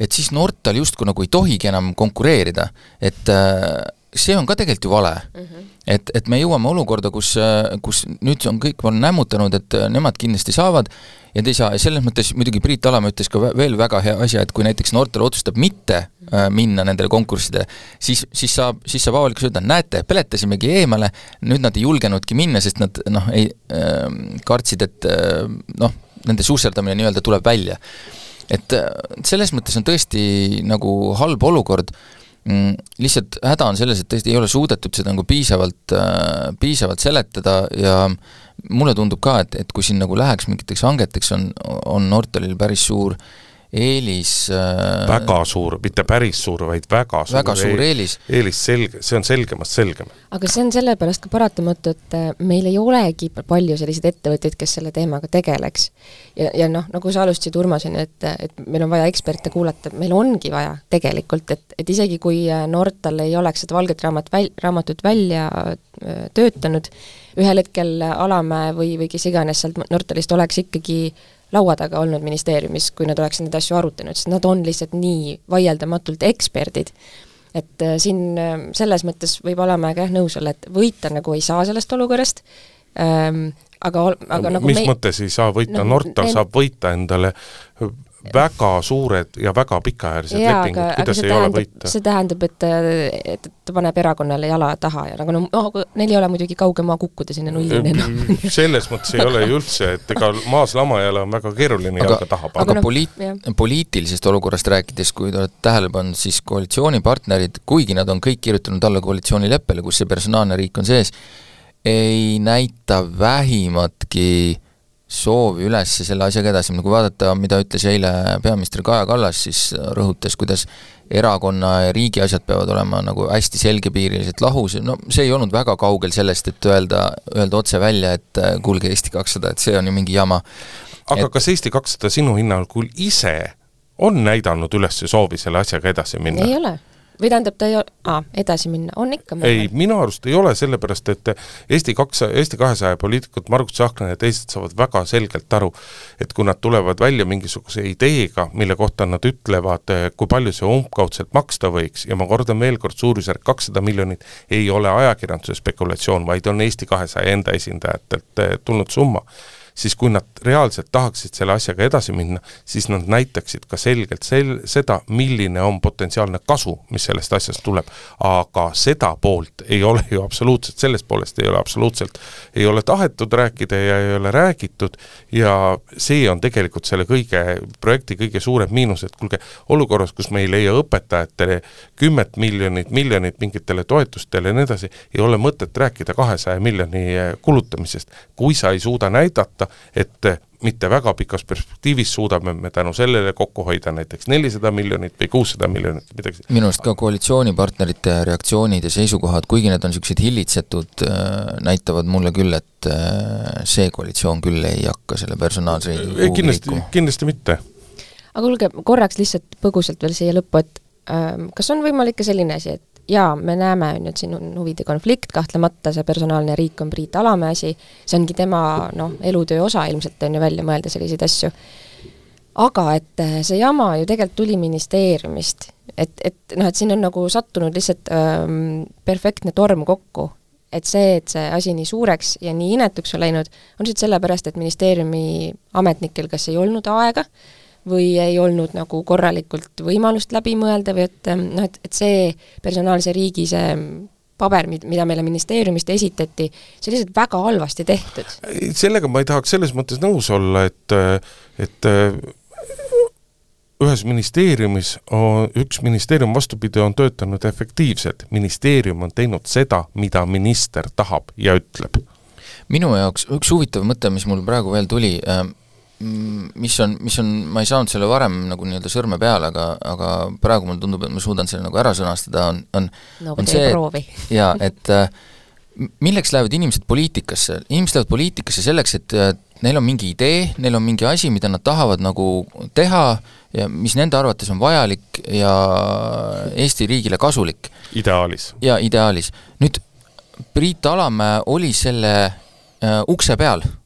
et siis Nortal justkui nagu ei tohigi enam konkureerida, et äh, see on ka tegelikult ju vale mm. -hmm. et, et me jõuame olukorda, kus, äh, kus nüüd on kõik on nämmutanud, et äh, nemad kindlasti saavad ja te ei saa, selles mõttes muidugi Priit Alamäe ütles ka veel väga hea asja, et kui näiteks Nortal otsustab mitte minna nendele konkurssidele, siis, siis saab, siis saab avalikkus öelda, näete, peletasimegi eemale, nüüd nad ei julgenudki minna, sest nad noh, ei äh, kartsid, et äh, noh, nende susserdamine nii-öelda tuleb välja et äh, selles mõttes on tõesti nagu halb olukord, mm, lihtsalt häda on selles, et tõesti ei ole suudetud seda nagu piisavalt, äh, piisavalt seletada ja mulle tundub ka, et, et kui siin nagu läheks mingiteks hangeteks, on, on Nortalil päris suur äh, eelis äh, väga suur, mitte päris suur, vaid väga suur väga suur eelis. eelis selge, see on selgemast selgem. aga see on sellepärast ka paratamatu, et äh, meil ei olegi palju selliseid ettevõtteid, kes selle teemaga tegeleks. ja, ja noh, nagu sa alustasid, Urmas, on ju, et, et meil on vaja eksperte kuulata, meil ongi vaja tegelikult, et, et isegi kui äh, Nortal ei oleks seda valget raamat väl-, raamatut välja töötanud, ühel hetkel Alamäe või, või kes iganes sealt Nortalist oleks ikkagi laua taga olnud ministeeriumis, kui nad oleksid neid asju arutanud, sest nad on lihtsalt nii vaieldamatult eksperdid. et äh, siin äh, selles mõttes võib Alamäega jah nõus olla, et võita nagu ei saa sellest olukorrast ähm,, aga, aga no, nagu mis me... mõttes ei saa võita no,, Nortal ne... saab võita endale väga suured ja väga pikaajalised jaa, lepingud, aga, aga kuidas see ei ole tähendab, võita. see tähendab, et, et ta paneb erakonnale jala taha ja nagu no, no neil ei ole muidugi kauge maa kukkuda sinna nullini enam. <laughs> selles mõttes ei ole ju üldse, et ega maas lamajale on väga keeruline aga, jalga taha aga panna. noh, poliit-, jah. poliitilisest olukorrast rääkides, kui te olete tähele pannud, siis koalitsioonipartnerid, kuigi nad on kõik kirjutanud alla koalitsioonileppele, kus see personaalne riik on sees, ei näita vähimatki soovi üles selle asjaga edasi minna, kui vaadata, mida ütles eile peaminister Kaja Kallas, siis rõhutas, kuidas erakonna ja riigi asjad peavad olema nagu hästi selgepiiriliselt lahus, no see ei olnud väga kaugel sellest, et öelda, öelda otse välja, et kuulge, Eesti kakssada, et see on ju mingi jama. aga et- kas Eesti kakssada sinu hinnangul ise on näidanud üles soovi selle asjaga edasi minna? ei ole. Või tähendab, ta ei ole, aa, edasi minna, on ikka. ei, minu arust ei ole, sellepärast et Eesti kaks, Eesti kahesaja poliitikud, Margus Tsahkna ja teised saavad väga selgelt aru, et kui nad tulevad välja mingisuguse ideega, mille kohta nad ütlevad, kui palju see umbkaudselt maksta võiks ja ma kordan veel kord, suurusjärk kakssada miljonit ei ole ajakirjanduse spekulatsioon, vaid on Eesti kahesaja enda esindajatelt eh, tulnud summa siis kui nad reaalselt tahaksid selle asjaga edasi minna, siis nad näitaksid ka selgelt sel-, seda, milline on potentsiaalne kasu, mis sellest asjast tuleb. aga seda poolt ei ole ju absoluutselt, sellest poolest ei ole absoluutselt, ei ole tahetud rääkida ja ei ole räägitud. Ja see on tegelikult selle kõige, projekti kõige suurem miinus, et kuulge, olukorras, kus me ei leia õpetajatele kümmet miljonit, miljonit mingitele toetustele ja nii edasi, ei ole mõtet rääkida kahesaja miljoni kulutamisest, kui sa ei suuda näidata, et mitte väga pikas perspektiivis suudame me tänu sellele kokku hoida näiteks nelisada miljonit või kuussada miljonit, midagi minu arust ka koalitsioonipartnerite reaktsioonid ja seisukohad, kuigi need on niisugused hillitsetud, näitavad mulle küll, et äh, see koalitsioon küll ei hakka selle personaalse ei, kindlasti, kindlasti mitte. aga kuulge, korraks lihtsalt põgusalt veel siia lõppu, et ähm, kas on võimalik ka selline asi, et jaa, me näeme, on ju, et siin on huvide konflikt, kahtlemata see personaalne riik on Priit Alamäe asi, see ongi tema noh, elutöö osa ilmselt, on ju, välja mõelda selliseid asju. aga et äh, see jama ju tegelikult tuli ministeeriumist, et, et noh, et siin on nagu sattunud lihtsalt ähm, perfektne torm kokku, et see, et see asi nii suureks ja nii inetuks on läinud, on lihtsalt sellepärast, et ministeeriumi ametnikel kas ei olnud aega või ei olnud nagu korralikult võimalust läbi mõelda või et noh, et, et see personaalse riigi see paber, mida meile ministeeriumist esitati, see oli lihtsalt väga halvasti tehtud. sellega ma ei tahaks selles mõttes nõus olla, et, et ühes ministeeriumis, üks ministeerium vastupidi, on töötanud efektiivselt, ministeerium on teinud seda, mida minister tahab ja ütleb. minu jaoks üks huvitav mõte, mis mul praegu veel tuli äh,, mis on, mis on, ma ei saanud selle varem nagu nii-öelda sõrme peale, aga, aga praegu mulle tundub, et ma suudan selle nagu ära sõnastada, on, on no on proovi. <laughs> jaa, et äh, milleks lähevad inimesed poliitikasse? inimesed lähevad poliitikasse selleks, et neil on mingi idee, neil on mingi asi, mida nad tahavad nagu teha ja mis nende arvates on vajalik ja Eesti riigile kasulik. ideaalis. jaa, ideaalis. nüüd Priit Alamäe oli selle äh, ukse peal Äh,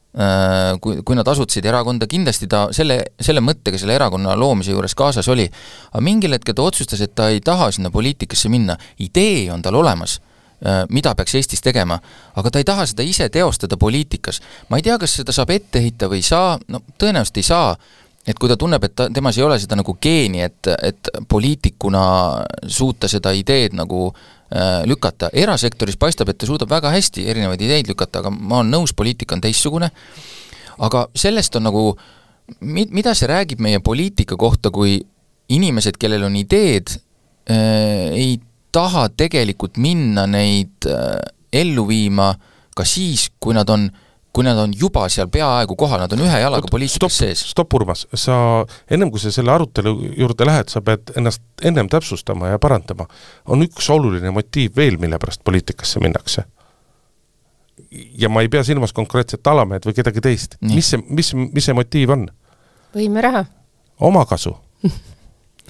kui, kui nad asutasid erakonda, kindlasti ta selle, selle mõttega selle erakonna loomise juures kaasas oli. aga mingil hetkel ta otsustas, et ta ei taha sinna poliitikasse minna, idee on tal olemas, äh, mida peaks Eestis tegema, aga ta ei taha seda ise teostada poliitikas. ma ei tea, kas seda saab ette heita või ei saa, no tõenäoliselt ei saa, et kui ta tunneb, et ta, temas ei ole seda nagu geeni, et, et poliitikuna suuta seda ideed nagu äh, lükata, erasektoris paistab, et ta suudab väga hästi erinevaid ideid lükata, aga ma olen nõus, poliitika on teistsugune, aga sellest on nagu, mi-, mida see räägib meie poliitika kohta, kui inimesed, kellel on ideed äh,, ei taha tegelikult minna neid äh, ellu viima ka siis, kui nad on äh, kui nad on juba seal peaaegu kohal, nad on ühe jalaga poliitikas sees. stopp, Urmas, sa ennem kui sa selle arutelu juurde lähed, sa pead ennast ennem täpsustama ja parandama. on üks oluline motiiv veel, mille pärast poliitikasse minnakse. ja ma ei pea silmas konkreetselt Alamäed või kedagi teist. mis see, mis, mis see motiiv on? võimeraha. omakasu <laughs>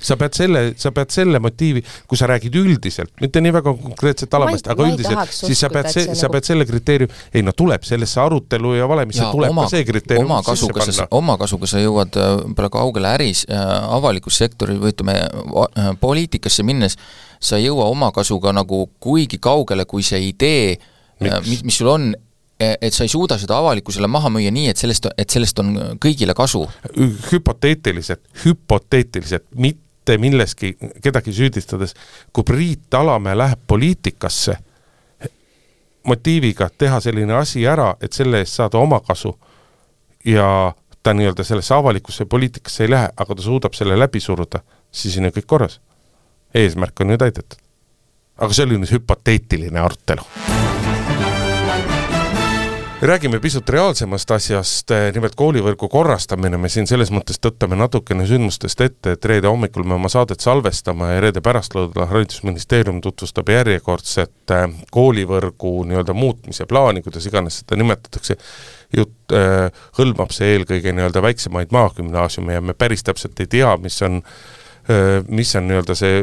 sa pead selle, sa pead selle motiivi, kui sa räägid üldiselt, mitte nii väga konkreetselt alamast, aga üldiselt, siis sa pead, sa nagu... pead selle kriteeriumi, ei no tuleb sellesse arutelu ja valemisse tuleb oma, ka see kriteerium oma kasuga sa, oma kasuga sa jõuad võib-olla kaugele äris äh,, avalikus sektoris või ütleme äh,, poliitikasse minnes, sa ei jõua oma kasuga nagu kuigi kaugele, kui see idee, äh, mis, mis sul on, et sa ei suuda seda avalikkusele maha müüa nii, et sellest, et sellest on kõigile kasu. hüpoteetiliselt, hüpoteetiliselt, mitte milleski kedagi süüdistades, kui Priit Alamäe läheb poliitikasse motiiviga teha selline asi ära, et selle eest saada omakasu ja ta nii-öelda sellesse avalikusse poliitikasse ei lähe, aga ta suudab selle läbi suruda, siis on ju kõik korras. eesmärk on ju täidetud. aga see oli nüüd hüpoteetiline arutelu räägime pisut reaalsemast asjast, eh, nimelt koolivõrgu korrastamine, me siin selles mõttes tõttame natukene sündmustest ette, et reede hommikul me oma saadet salvestame ja reede pärastlõunal Haridusministeerium tutvustab järjekordset eh, koolivõrgu nii-öelda muutmise plaani, kuidas iganes seda nimetatakse, jutt äh, hõlmab see eelkõige nii-öelda väiksemaid maagümnaasiume ja me päris täpselt ei tea, mis on äh,, mis on nii-öelda see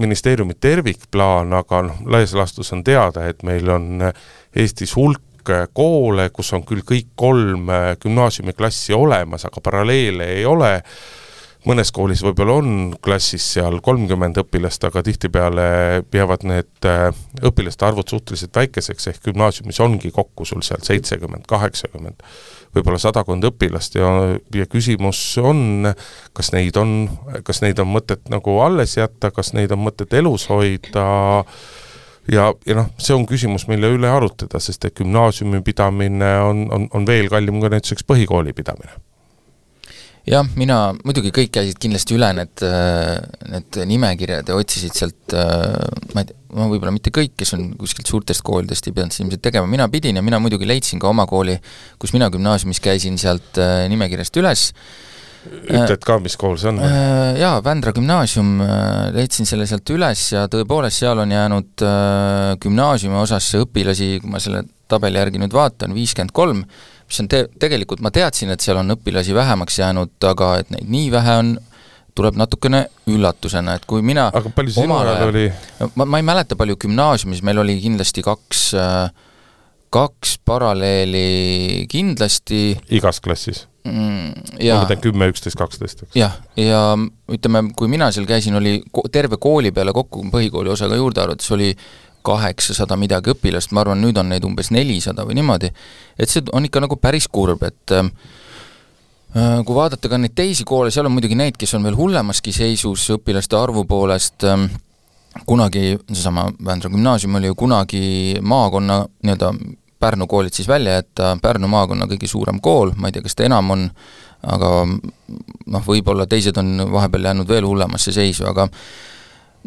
ministeeriumi tervikplaan, aga noh, laias laastus on teada, et meil on Eestis hulk hulk koole, kus on küll kõik kolm äh, gümnaasiumiklassi olemas, aga paralleele ei ole, mõnes koolis võib-olla on klassis seal kolmkümmend õpilast, aga tihtipeale jäävad need äh, õpilaste arvud suhteliselt väikeseks, ehk gümnaasiumis ongi kokku sul seal seitsekümmend, kaheksakümmend, võib-olla sadakond õpilast. Ja, ja küsimus on, kas neid on, kas neid on mõtet nagu alles jätta, kas neid on mõtet elus hoida, ja, ja noh, see on küsimus, mille üle arutada, sest et gümnaasiumi pidamine on, on, on veel kallim kui näiteks põhikooli pidamine. Jah, mina, muidugi kõik käisid kindlasti üle need, need nimekirjad ja otsisid sealt, ma ei tea, no võib-olla mitte kõik, kes on kuskilt suurtest koolidest, ei pidanud seda ilmselt tegema, mina pidin ja mina muidugi leidsin ka oma kooli, kus mina gümnaasiumis käisin, sealt nimekirjast üles ütled ka, mis kool see on? Äh, jaa, Vändra gümnaasium, äh, leidsin selle sealt üles ja tõepoolest, seal on jäänud äh, gümnaasiumi osasse õpilasi, kui ma selle tabeli järgi nüüd vaatan, viiskümmend kolm, mis on te-, tegelikult ma teadsin, et seal on õpilasi vähemaks jäänud, aga et neid nii vähe on, tuleb natukene üllatusena, et kui mina aga palju sinu ajal oli? ma, ma ei mäleta, palju gümnaasiumis, meil oli kindlasti kaks kaks paralleeli kindlasti igas klassis? Mm,. ma mõtlen kümme, üksteist, kaksteist, eks? jah, ja ütleme, kui mina seal käisin, oli terve kooli peale kokku, põhikooli osaga juurde arvates, oli kaheksasada midagi õpilast, ma arvan, nüüd on neid umbes nelisada või niimoodi, et see on ikka nagu päris kurb, et äh, kui vaadata ka neid teisi koole, seal on muidugi neid, kes on veel hullemaski seisus õpilaste arvu poolest äh,, kunagi, seesama Vändra gümnaasium oli ju kunagi maakonna nii-öelda Pärnu koolid siis välja jätta, Pärnu maakonna kõige suurem kool, ma ei tea, kas ta enam on, aga noh, võib-olla teised on vahepeal jäänud veel hullemasse seisu, aga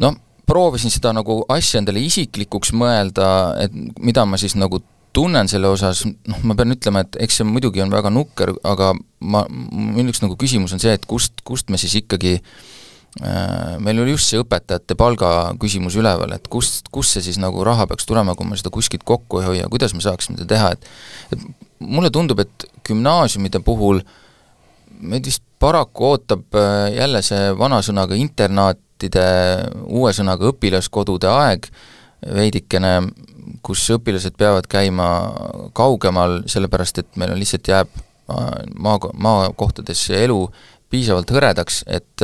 noh, proovisin seda nagu asja endale isiklikuks mõelda, et mida ma siis nagu tunnen selle osas, noh, ma pean ütlema, et eks see muidugi on väga nukker, aga ma, minu üks nagu küsimus on see, et kust, kust me siis ikkagi äh, meil oli just see õpetajate palga küsimus üleval, et kust, kust see siis nagu raha peaks tulema, kui me seda kuskilt kokku ei hoia, kuidas me saaksime seda teha, et et mulle tundub, et gümnaasiumide puhul meid vist paraku ootab äh, jälle see vana sõnaga internaatide, uue sõnaga õpilaskodude aeg veidikene, kus õpilased peavad käima kaugemal, sellepärast et meil on lihtsalt jääb äh, maa, maakohtades elu piisavalt hõredaks, et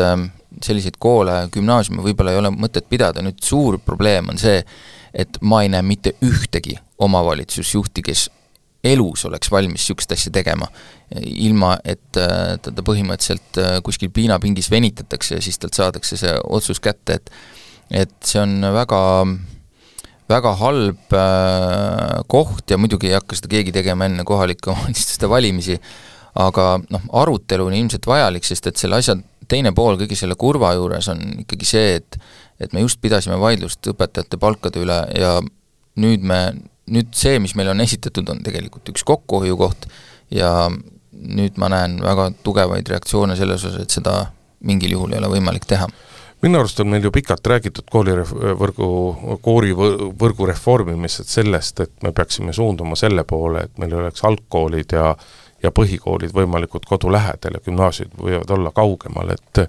selliseid koole, gümnaasiume võib-olla ei ole mõtet pidada, nüüd suur probleem on see, et ma ei näe mitte ühtegi omavalitsusjuhti, kes elus oleks valmis niisugust asja tegema, ilma et äh, teda põhimõtteliselt äh, kuskil piinapingis venitatakse ja siis talt saadakse see otsus kätte, et et see on väga väga halb äh, koht ja muidugi ei hakka seda keegi tegema enne kohalike <laughs> omavalitsuste valimisi, aga noh, arutelu on ilmselt vajalik, sest et selle asja teine pool kõige selle kurva juures on ikkagi see, et et me just pidasime vaidlust õpetajate palkade üle ja nüüd me, nüüd see, mis meile on esitatud, on tegelikult üks kokkuhoiukoht ja nüüd ma näen väga tugevaid reaktsioone selles osas, et seda mingil juhul ei ole võimalik teha. Minu arust on meil ju pikalt räägitud koolivõrgu, koolivõrgu reformimisest, sellest, et me peaksime suunduma selle poole, et meil oleks algkoolid ja ja põhikoolid võimalikult kodu lähedal ja gümnaasiumid võivad olla kaugemal, et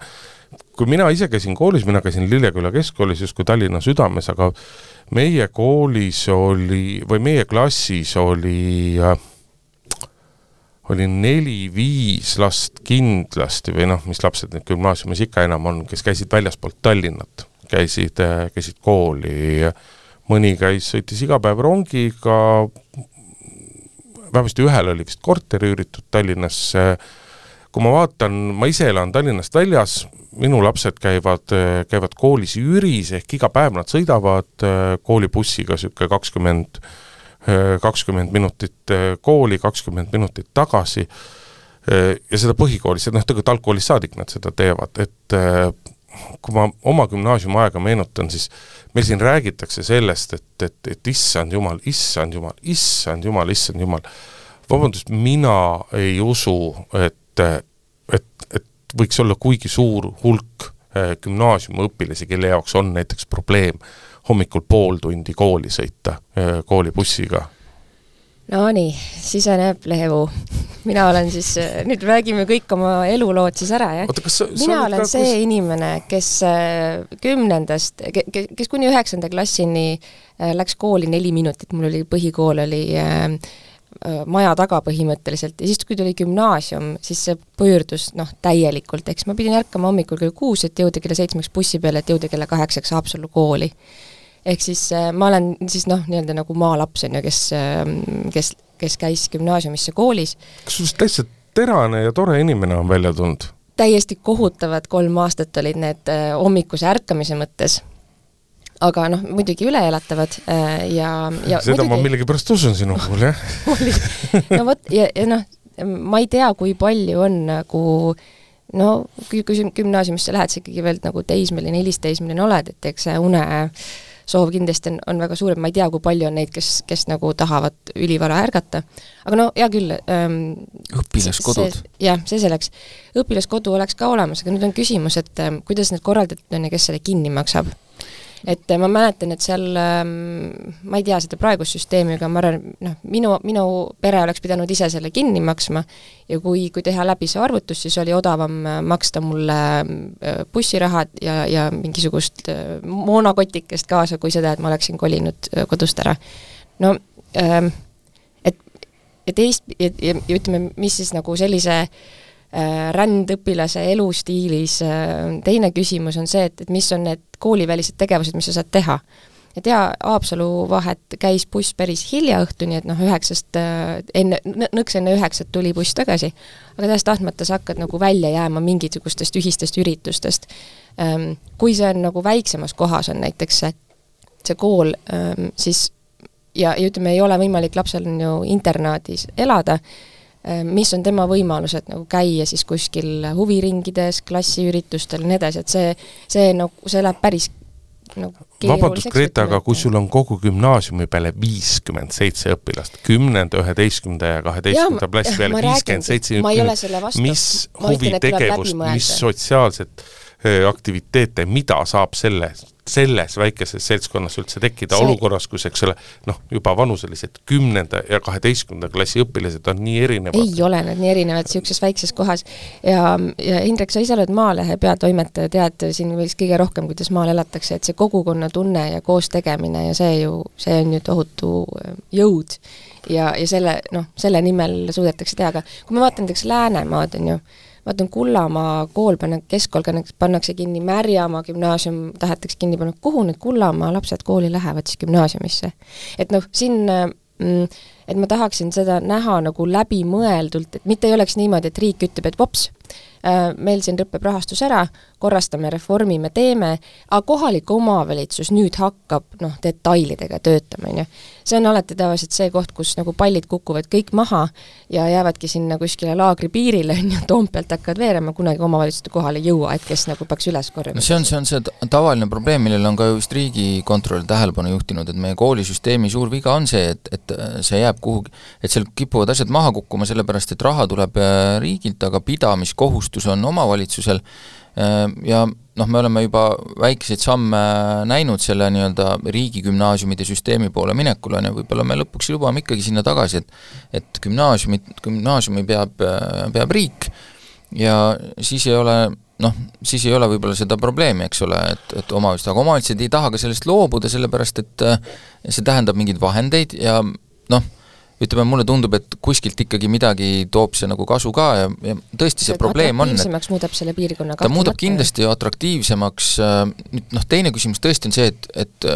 kui mina ise käisin koolis, mina käisin Lilleküla keskkoolis justkui Tallinna südames, aga meie koolis oli, või meie klassis oli oli neli-viis last kindlasti või noh, mis lapsed nüüd gümnaasiumis ikka enam on, kes käisid väljaspoolt Tallinnat, käisid, käisid kooli, mõni käis, sõitis iga päev rongiga, vähemasti ühel oli vist korteri üüritud Tallinnas, kui ma vaatan, ma ise elan Tallinnast väljas, minu lapsed käivad, käivad koolis Jüris, ehk iga päev nad sõidavad koolibussiga niisugune kakskümmend, kakskümmend minutit kooli, kakskümmend minutit tagasi, ja seda põhikoolis, noh tegelikult algkoolist saadik nad seda teevad, et kui ma oma gümnaasiumi aega meenutan, siis meil siin räägitakse sellest, et, et, et issand jumal, issand jumal, issand jumal, issand jumal, vabandust, mina ei usu, et, et, et võiks olla kuigi suur hulk eh, gümnaasiumiõpilasi, kelle jaoks on näiteks probleem hommikul pool tundi kooli sõita eh, koolibussiga Nonii, siseneb Lehepuu. mina olen siis, nüüd räägime kõik oma elulood siis ära, jah? mina olen see kus... inimene, kes äh, kümnendast, kes kuni üheksanda klassini äh, läks kooli neli minutit, mul oli, põhikool oli äh, maja taga põhimõtteliselt ja siis, kui tuli gümnaasium, siis see pöördus noh, täielikult, eks ma pidin ärkama hommikul kell kuus, et jõuda kella seitsmeks bussi peale, et jõuda kella kaheksaks Haapsallu kooli ehk siis äh, ma olen siis noh, nii-öelda nagu maalaps, on ju, kes, ähm, kes, kes käis gümnaasiumisse koolis. kas sinust täitsa terane ja tore inimene on välja tulnud? täiesti kohutavad kolm aastat olid need äh, hommikuse ärkamise mõttes, aga noh, muidugi üleelatavad äh, ja, ja seda muidugi... ma millegipärast usun sinu puhul, jah <laughs> no vot, ja, ja noh, ma ei tea, kui palju on nagu no kui, kui gümnaasiumisse lähed, sa ikkagi veel nagu teismeline, hilisteismeline oled, et eks see une soov kindlasti on, on väga suur, ma ei tea, kui palju on neid, kes, kes nagu tahavad ülivara ärgata, aga no hea küll ähm,. õpilaskodud. jah, see selleks. õpilaskodu oleks ka olemas, aga nüüd on küsimus, et ähm, kuidas need korraldatud on ja kes selle kinni maksab et ma mäletan, et seal ähm, ma ei tea seda praegust süsteemi, aga ma arvan, noh, minu, minu pere oleks pidanud ise selle kinni maksma ja kui, kui teha läbi see arvutus, siis oli odavam äh, maksta mulle äh, bussirahad ja, ja mingisugust äh, moonakotikest kaasa, kui seda, et ma oleksin kolinud kodust ära. no ähm, et, ja teist, ja, ja, ütleme, mis siis nagu sellise äh, Äh, rändõpilase elustiilis, äh, teine küsimus on see, et, et mis on need koolivälised tegevused, mis sa saad teha. et jaa, Haapsalu vahet käis buss päris hilja õhtuni, et noh, üheksast äh, enne, nõks enne üheksat tuli buss tagasi, aga tahes-tahtmata sa hakkad nagu välja jääma mingisugustest ühistest üritustest. Ähm, kui see on nagu väiksemas kohas, on näiteks see, see kool, ähm, siis ja, ja ütleme, ei ole võimalik lapsel on ju internaadis elada, Äh, mis on tema võimalused nagu käia siis kuskil huviringides, klassiüritustel ja nii edasi, et see, see nagu, see läheb päris nagu vabandust, Greta, aga kui sul on kogu gümnaasiumi peale viiskümmend seitse õpilast, kümnenda, üheteistkümnenda ja kaheteistkümnenda klassi peale viiskümmend seitse mis huvitegevust, mis sotsiaalset äh, aktiviteete, mida saab selle selles väikeses seltskonnas üldse tekkida see... olukorras, kus eks ole, noh, juba vanuselised kümnenda ja kaheteistkümnenda klassi õpilased on nii erinevad. ei ole nad nii erinevad niisuguses väikses kohas ja, ja Indrek, sa ise oled Maalehe peatoimetaja, tead siin vist kõige rohkem, kuidas maal elatakse, et see kogukonnatunne ja koos tegemine ja see ju, see on ju tohutu äh, jõud. ja, ja selle, noh, selle nimel suudetakse teha, aga kui ma vaatan näiteks Läänemaad, on ju, vaatan Kullamaa kool panna, keskkool pannakse kinni, Märjamaa gümnaasium tahetakse kinni panna, kuhu need Kullamaa lapsed kooli lähevad siis gümnaasiumisse? et noh, siin mm, et ma tahaksin seda näha nagu läbimõeldult, et mitte ei oleks niimoodi, et riik ütleb, et vops, meil siin lõpeb rahastus ära, korrastame, reformime, teeme, aga kohalik omavalitsus nüüd hakkab noh, detailidega töötama, on ju. see on alati tavaliselt see koht, kus nagu pallid kukuvad kõik maha ja jäävadki sinna kuskile laagri piirile, on ju, Toompealt hakkavad veerema, kunagi omavalitsuste kohale ei jõua, et kes nagu peaks üles korjama. no see on, see on see tavaline probleem, millele on ka ju vist Riigikontroll tähelepanu juhtinud, et meie koolisüsteemi suur viga on see, et, et see jääb kuhugi, et seal kipuvad asjad maha kukkuma, sellepärast et raha tuleb äh, riigilt, aga pidamiskohustus kohustus on omavalitsusel. Äh, ja noh, me oleme juba väikeseid samme näinud selle nii-öelda riigigümnaasiumide süsteemi poole minekul, on ju, võib-olla me lõpuks jõuame ikkagi sinna tagasi, et et gümnaasiumit, gümnaasiumi peab, peab riik. Ja siis ei ole noh, siis ei ole võib-olla seda probleemi, eks ole, et, et omavalitsused, aga omavalitsused ei taha ka sellest loobuda, sellepärast et see tähendab mingeid vahendeid ja noh, ütleme, mulle tundub, et kuskilt ikkagi midagi toob see nagu kasu ka ja, ja tõesti, see probleem on, et muudab selle piirkonna ta muudab kindlasti atraktiivsemaks, nüüd noh, teine küsimus tõesti on see, et, et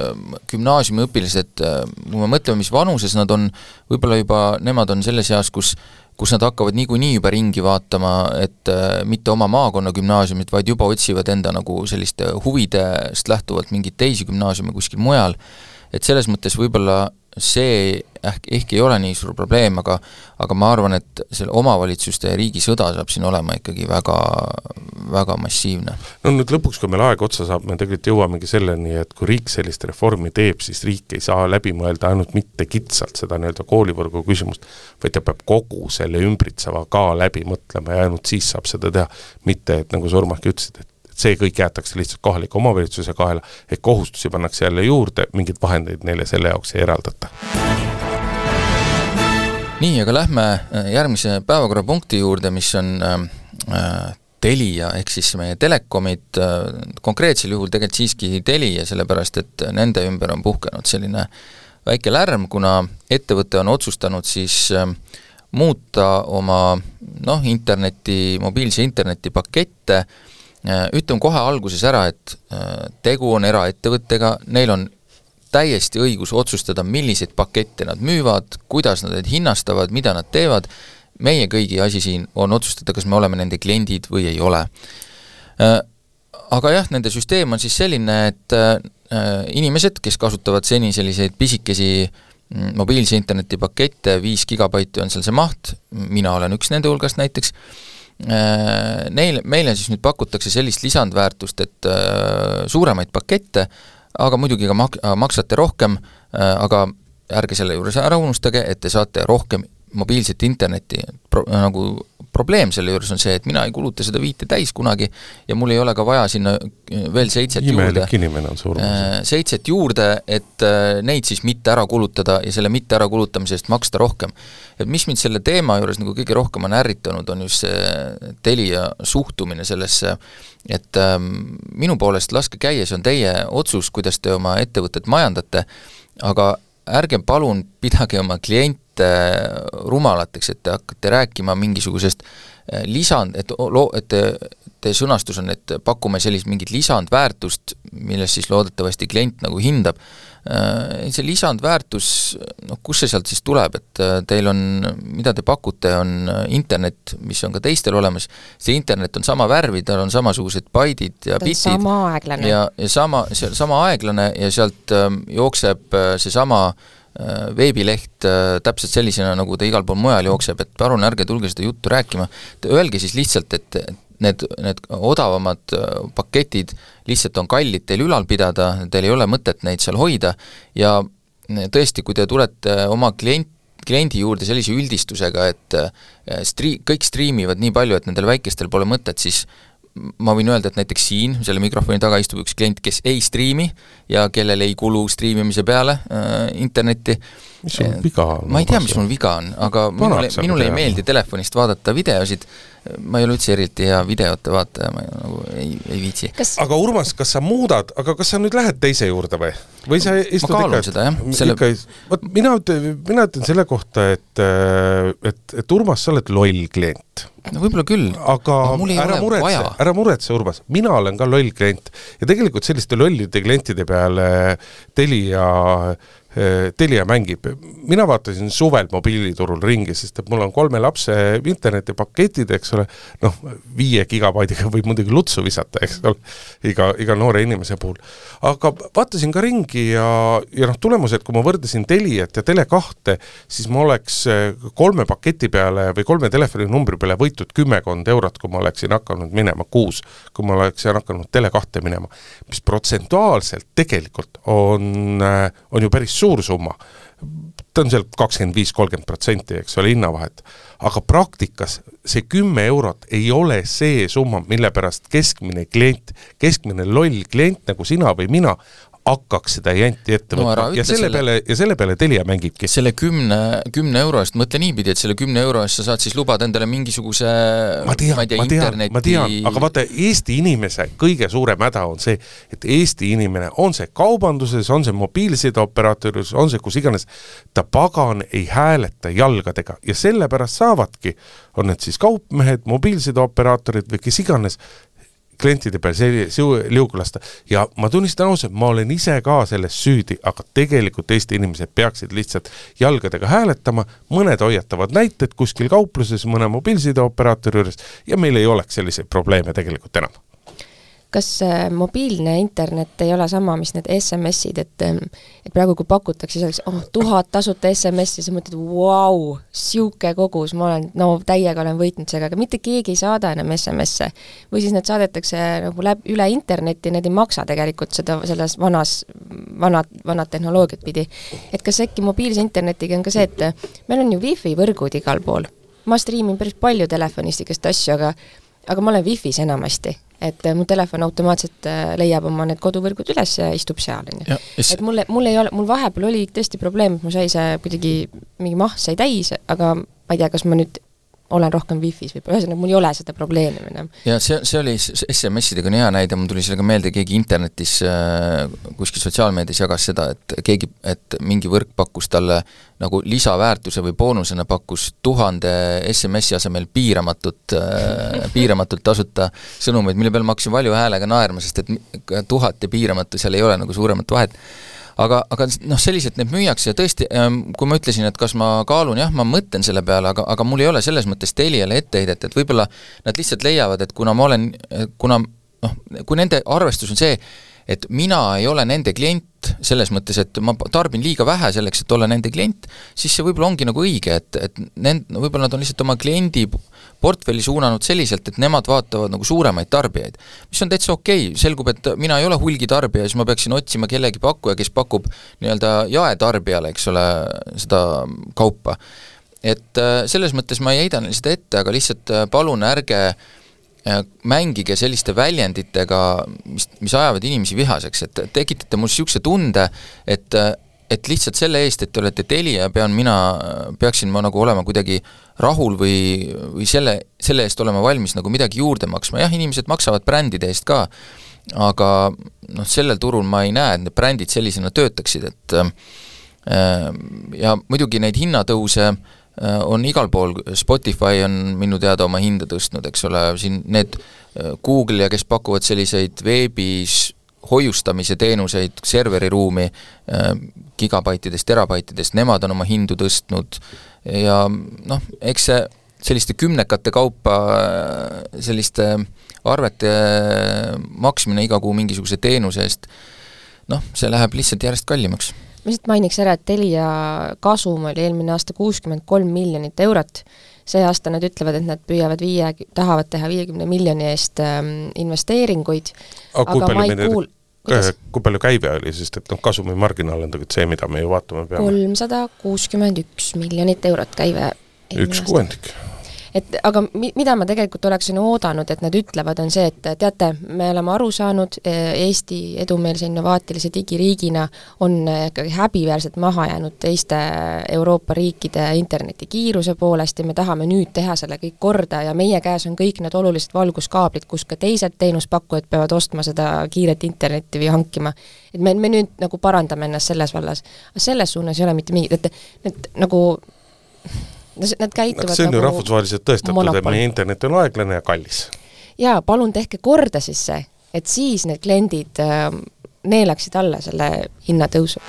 gümnaasiumiõpilased, kui me mõtleme, mis vanuses nad on, võib-olla juba nemad on selles eas, kus kus nad hakkavad niikuinii juba ringi vaatama, et äh, mitte oma maakonna gümnaasiumit, vaid juba otsivad enda nagu selliste huvidest lähtuvalt mingeid teisi gümnaasiume kuskil mujal, et selles mõttes võib-olla see ehk, ehkki ei ole nii suur probleem, aga aga ma arvan, et selle omavalitsuste ja riigi sõda saab siin olema ikkagi väga, väga massiivne. no nüüd lõpuks, kui meil aeg otsa saab, me tegelikult jõuamegi selleni, et kui riik sellist reformi teeb, siis riik ei saa läbi mõelda ainult mitte kitsalt seda nii-öelda koolivõrgu küsimust, vaid ta peab kogu selle ümbritseva ka läbi mõtlema ja ainult siis saab seda teha, mitte et nagu sa, Urmaki, ütlesid, et see kõik jäetakse lihtsalt kohaliku omavalitsuse kaela, et kohustusi pannakse jälle juurde, mingeid vahendeid neile selle jaoks ei eraldata. nii, aga lähme äh, järgmise päevakorrapunkti juurde, mis on äh, äh, Telia, ehk siis meie telekomid äh,, konkreetsel juhul tegelikult siiski Telia, sellepärast et nende ümber on puhkenud selline väike lärm, kuna ettevõte on otsustanud siis äh, muuta oma noh, interneti, mobiilse interneti pakette Äh, ütlen kohe alguses ära, et äh, tegu on eraettevõttega, neil on täiesti õigus otsustada, milliseid pakette nad müüvad, kuidas nad neid hinnastavad, mida nad teevad, meie kõigi asi siin on otsustada, kas me oleme nende kliendid või ei ole. Äh, aga jah, nende süsteem on siis selline, et inimesed, kes kasutavad seni selliseid pisikesi mm, mobiilse interneti pakette, viis gigabaiti on seal see maht, mina olen üks nende hulgast näiteks, Äh, neile, meile siis nüüd pakutakse sellist lisandväärtust, et äh, suuremaid pakette, aga muidugi ka mak-, maksate rohkem, äh, aga ärge selle juures ära unustage, et te saate rohkem mobiilset internetti, pro-, nagu probleem selle juures on see, et mina ei kuluta seda viite täis kunagi ja mul ei ole ka vaja sinna äh, veel seitset imelik juurde. inimene on see Urmas. Äh, seitset juurde, et äh, neid siis mitte ära kulutada ja selle mitte ärakulutamise eest maksta rohkem. et mis mind selle teema juures nagu kõige rohkem on ärritanud, on just see Telia suhtumine sellesse, et ähm, minu poolest laske käia, see on teie otsus, kuidas te oma ettevõtet majandate, aga ärge palun pidage oma kliente rumalateks, et te hakkate rääkima mingisugusest äh, lisand, et loo-, et te sõnastus on, et pakume sellist mingit lisandväärtust, millest siis loodetavasti klient nagu hindab, äh, see lisandväärtus, noh, kust see sealt siis tuleb, et äh, teil on, mida te pakute, on internet, mis on ka teistel olemas, see internet on sama värvi, tal on samasugused baidid ja bitid. sama aeglane. ja, ja sama, see sama aeglane ja sealt jookseb seesama äh, Äh, veebileht äh, täpselt sellisena, nagu ta igal pool mujal jookseb, et palun ärge tulge seda juttu rääkima, öelge siis lihtsalt, et need, need odavamad äh, paketid lihtsalt on kallid teil ülal pidada, teil ei ole mõtet neid seal hoida ja tõesti, kui te tulete oma klient, kliendi juurde sellise üldistusega, et stri-, kõik striimivad nii palju, et nendel väikestel pole mõtet, siis ma võin öelda, et näiteks siin selle mikrofoni taga istub üks klient, kes ei striimi ja kellel ei kulu striimimise peale äh, internetti. mis sul viga on? ma ei tea, mis mul viga on, aga minule, minule ei meeldi telefonist vaadata videosid, ma ei ole üldse eriti hea videote vaataja, ma nagu ei, ei viitsi. Kas.... aga Urmas, kas sa muudad, aga kas sa nüüd lähed teise juurde või? või sa istud ma kaalun ikka, seda, jah. Selle... ikka, vot mina ütlen, mina ütlen selle kohta, et, et, et Urmas, sa oled loll klient. No võib-olla küll, aga, aga ära muretse, ära muretse, Urmas, mina olen ka loll klient. Ja tegelikult selliste lollide klientide peale Telia Äh, Telia mängib, mina vaatasin suvel mobiiliturul ringi, sest et mul on kolme lapse internetipaketid, eks ole, noh, viie gigabaidiga võib muidugi lutsu visata, eks ole, iga, iga noore inimese puhul. aga vaatasin ka ringi ja, ja noh, tulemused, kui ma võrdlesin Teliat ja Tele2, siis ma oleks äh, kolme paketi peale või kolme telefoninumbri peale võitnud kümmekond eurot, kui ma oleksin hakanud minema kuus, kui ma oleksin hakanud Tele2 minema. mis protsentuaalselt tegelikult on, äh, on ju päris suur suur summa, ta on seal kakskümmend viis, kolmkümmend protsenti, eks ole, hinnavahet. aga praktikas see kümme eurot ei ole see summa, mille pärast keskmine klient, keskmine loll klient nagu sina või mina, hakkaks seda janti ette No võtma. ära ja selle selle- peale, ja selle peale Telia mängibki. selle kümne, kümne euro eest, mõtle niipidi, et selle kümne euro eest sa saad siis lubada endale mingisuguse ma tean, ma ma tean, interneti ma tean, aga vaata, Eesti inimese kõige suurem häda on see, et Eesti inimene, on see kaubanduses, on see mobiilsideoperaatorius, on see kus iganes, ta pagan ei hääleta jalgadega. Ja sellepärast saavadki, on need siis kaupmehed, mobiilsideoperaatorid või kes iganes, klientide peal see liugu lasta ja ma tunnistan ausalt, ma olen ise ka selles süüdi, aga tegelikult Eesti inimesed peaksid lihtsalt jalgadega hääletama, mõned hoiatavad näited kuskil kaupluses mõne mobiilsideoperaatori juures ja meil ei oleks selliseid probleeme tegelikult enam. Kas äh, mobiilne internet ei ole sama, mis need SMS-id, et ähm, et praegu, kui pakutakse selleks, oh, tuhat tasuta SMS-i, sa mõtled, vau, sihuke kogus, ma olen, no täiega olen võitnud sellega, aga mitte keegi ei saada enam SMS-e. või siis need saadetakse nagu läb-, üle interneti, need ei maksa tegelikult seda, selles vanas, vanad, vanad tehnoloogiat pidi. et kas äkki mobiilse internetiga on ka see, et meil on ju wifi võrgud igal pool. ma striimin päris palju telefonist igast asju, aga aga ma olen Wi-Fi-s enamasti, et äh, mu telefon automaatselt äh, leiab oma need koduvõrgud üles ja istub seal, on ju. et mul, mul ei ole, mul vahepeal oli tõesti probleem, et mul sai see kuidagi, mingi maht sai täis, aga ma ei tea, kas ma nüüd olen rohkem Wi-Fi-s või, ühesõnaga mul ei ole seda probleemi enam. ja see, see oli SMS-idega on hea näide, mul tuli sellega meelde, keegi internetis äh, kuskil sotsiaalmeedias jagas seda, et keegi, et mingi võrk pakkus talle nagu lisaväärtuse või boonusena pakkus tuhande SMS-i asemel piiramatut äh, <laughs> piiramatult tasuta sõnumeid, mille peale ma hakkasin valju häälega naerma, sest et tuhat ja piiramatu, seal ei ole nagu suuremat vahet aga, aga noh, selliselt need müüakse ja tõesti, kui ma ütlesin, et kas ma kaalun, jah, ma mõtlen selle peale, aga, aga mul ei ole selles mõttes Teliale etteheidet, et võib-olla nad lihtsalt leiavad, et kuna ma olen, kuna noh, kui nende arvestus on see, et mina ei ole nende klient, selles mõttes, et ma tarbin liiga vähe selleks, et olla nende klient, siis see võib-olla ongi nagu õige, et, et nend-, võib-olla nad on lihtsalt oma kliendi portfelli suunanud selliselt, et nemad vaatavad nagu suuremaid tarbijaid. mis on täitsa okei okay., selgub, et mina ei ole hulgitarbija, siis ma peaksin otsima kellegi pakkuja, kes pakub nii-öelda jaetarbijale, eks ole, seda kaupa. et äh, selles mõttes ma ei heida neile seda ette, aga lihtsalt äh, palun ärge äh, mängige selliste väljenditega, mis, mis ajavad inimesi vihaseks, et tekitate mul niisuguse tunde, et et lihtsalt selle eest, et te olete Telia, pean mina, peaksin ma nagu olema kuidagi rahul või, või selle, selle eest olema valmis nagu midagi juurde maksma, jah, inimesed maksavad brändide eest ka, aga noh, sellel turul ma ei näe, et need brändid sellisena töötaksid, et äh, ja muidugi neid hinnatõuse äh, on igal pool, Spotify on minu teada oma hinda tõstnud, eks ole, siin need äh, Google ja kes pakuvad selliseid veebis hoiustamise teenuseid, serveriruumi äh, gigabaitidest, terabaitidest, nemad on oma hindu tõstnud. Ja noh, eks see selliste kümnekate kaupa äh, selliste arvete maksmine iga kuu mingisuguse teenuse eest, noh, see läheb lihtsalt järjest kallimaks. Ma lihtsalt mainiks ära, et Telia kasum oli eelmine aasta kuuskümmend kolm miljonit eurot, see aasta nad ütlevad, et nad püüavad viie, tahavad teha viiekümne miljoni eest ähm, investeeringuid, aga, ma ei kuul-, kuul... kui palju käive oli, sest et noh, kasumimarginaal on tegelikult see, mida me ju vaatama peame. kolmsada kuuskümmend üks miljonit eurot käive. üks kuuendik et aga mi-, mida ma tegelikult oleksin oodanud, et nad ütlevad, on see, et teate, me oleme aru saanud, Eesti edumeelse innovaatilise digiriigina on ikkagi häbiväärselt maha jäänud teiste Euroopa riikide internetikiiruse poolest ja me tahame nüüd teha selle kõik korda ja meie käes on kõik need olulised valguskaablid, kus ka teised teenuspakkujad peavad ostma seda kiiret internetti või hankima. et me, me nüüd nagu parandame ennast selles vallas. selles suunas ei ole mitte mingit, et need nagu Nad käituvad see on nagu ju rahvusvaheliselt tõestatud, et meie internet on aeglane ja kallis. jaa, palun tehke korda siis see, et siis need kliendid äh, neelaksid alla selle hinnatõusu.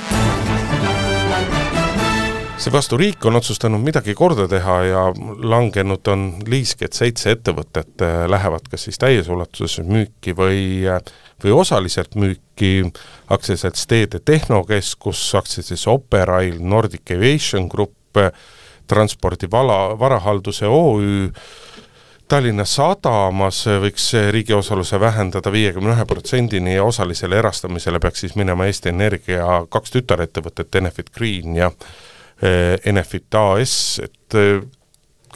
seevastu riik on otsustanud midagi korda teha ja langenud on liisk, et seitse ettevõtet äh, lähevad kas siis täies ulatuses müüki või äh, või osaliselt müüki aktsiaselts Teede Tehnokeskus, aktsiaselts Operail, Nordic Aviation Group, transpordi vala, varahalduse OÜ, Tallinna Sadamas võiks riigi osaluse vähendada viiekümne ühe protsendini ja osalisele erastamisele peaks siis minema Eesti Energia kaks tütarettevõtet, Enefit Green ja eh, Enefit AS, et eh,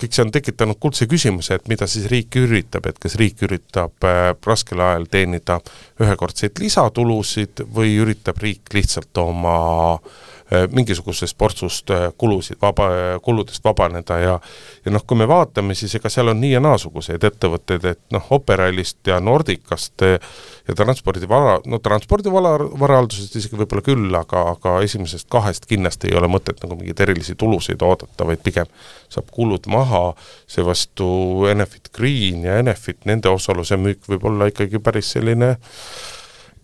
kõik see on tekitanud kuldse küsimuse, et mida siis riik üritab, et kas riik üritab raskel ajal teenida ühekordseid lisatulusid või üritab riik lihtsalt oma äh, mingisugusest portsust äh, kulusid vaba, kuludest vabaneda ja ja noh, kui me vaatame, siis ega seal on nii ja naasuguseid ettevõtteid, et noh, Operailist ja Nordicast ja transpordivara, no transpordivara, varahaldusest isegi võib-olla küll, aga, aga esimesest kahest kindlasti ei ole mõtet nagu mingeid erilisi tulusid oodata, vaid pigem saab kulud maha, seevastu Enefit Green ja Enefit, nende osaluse müük võib olla ikkagi päris selline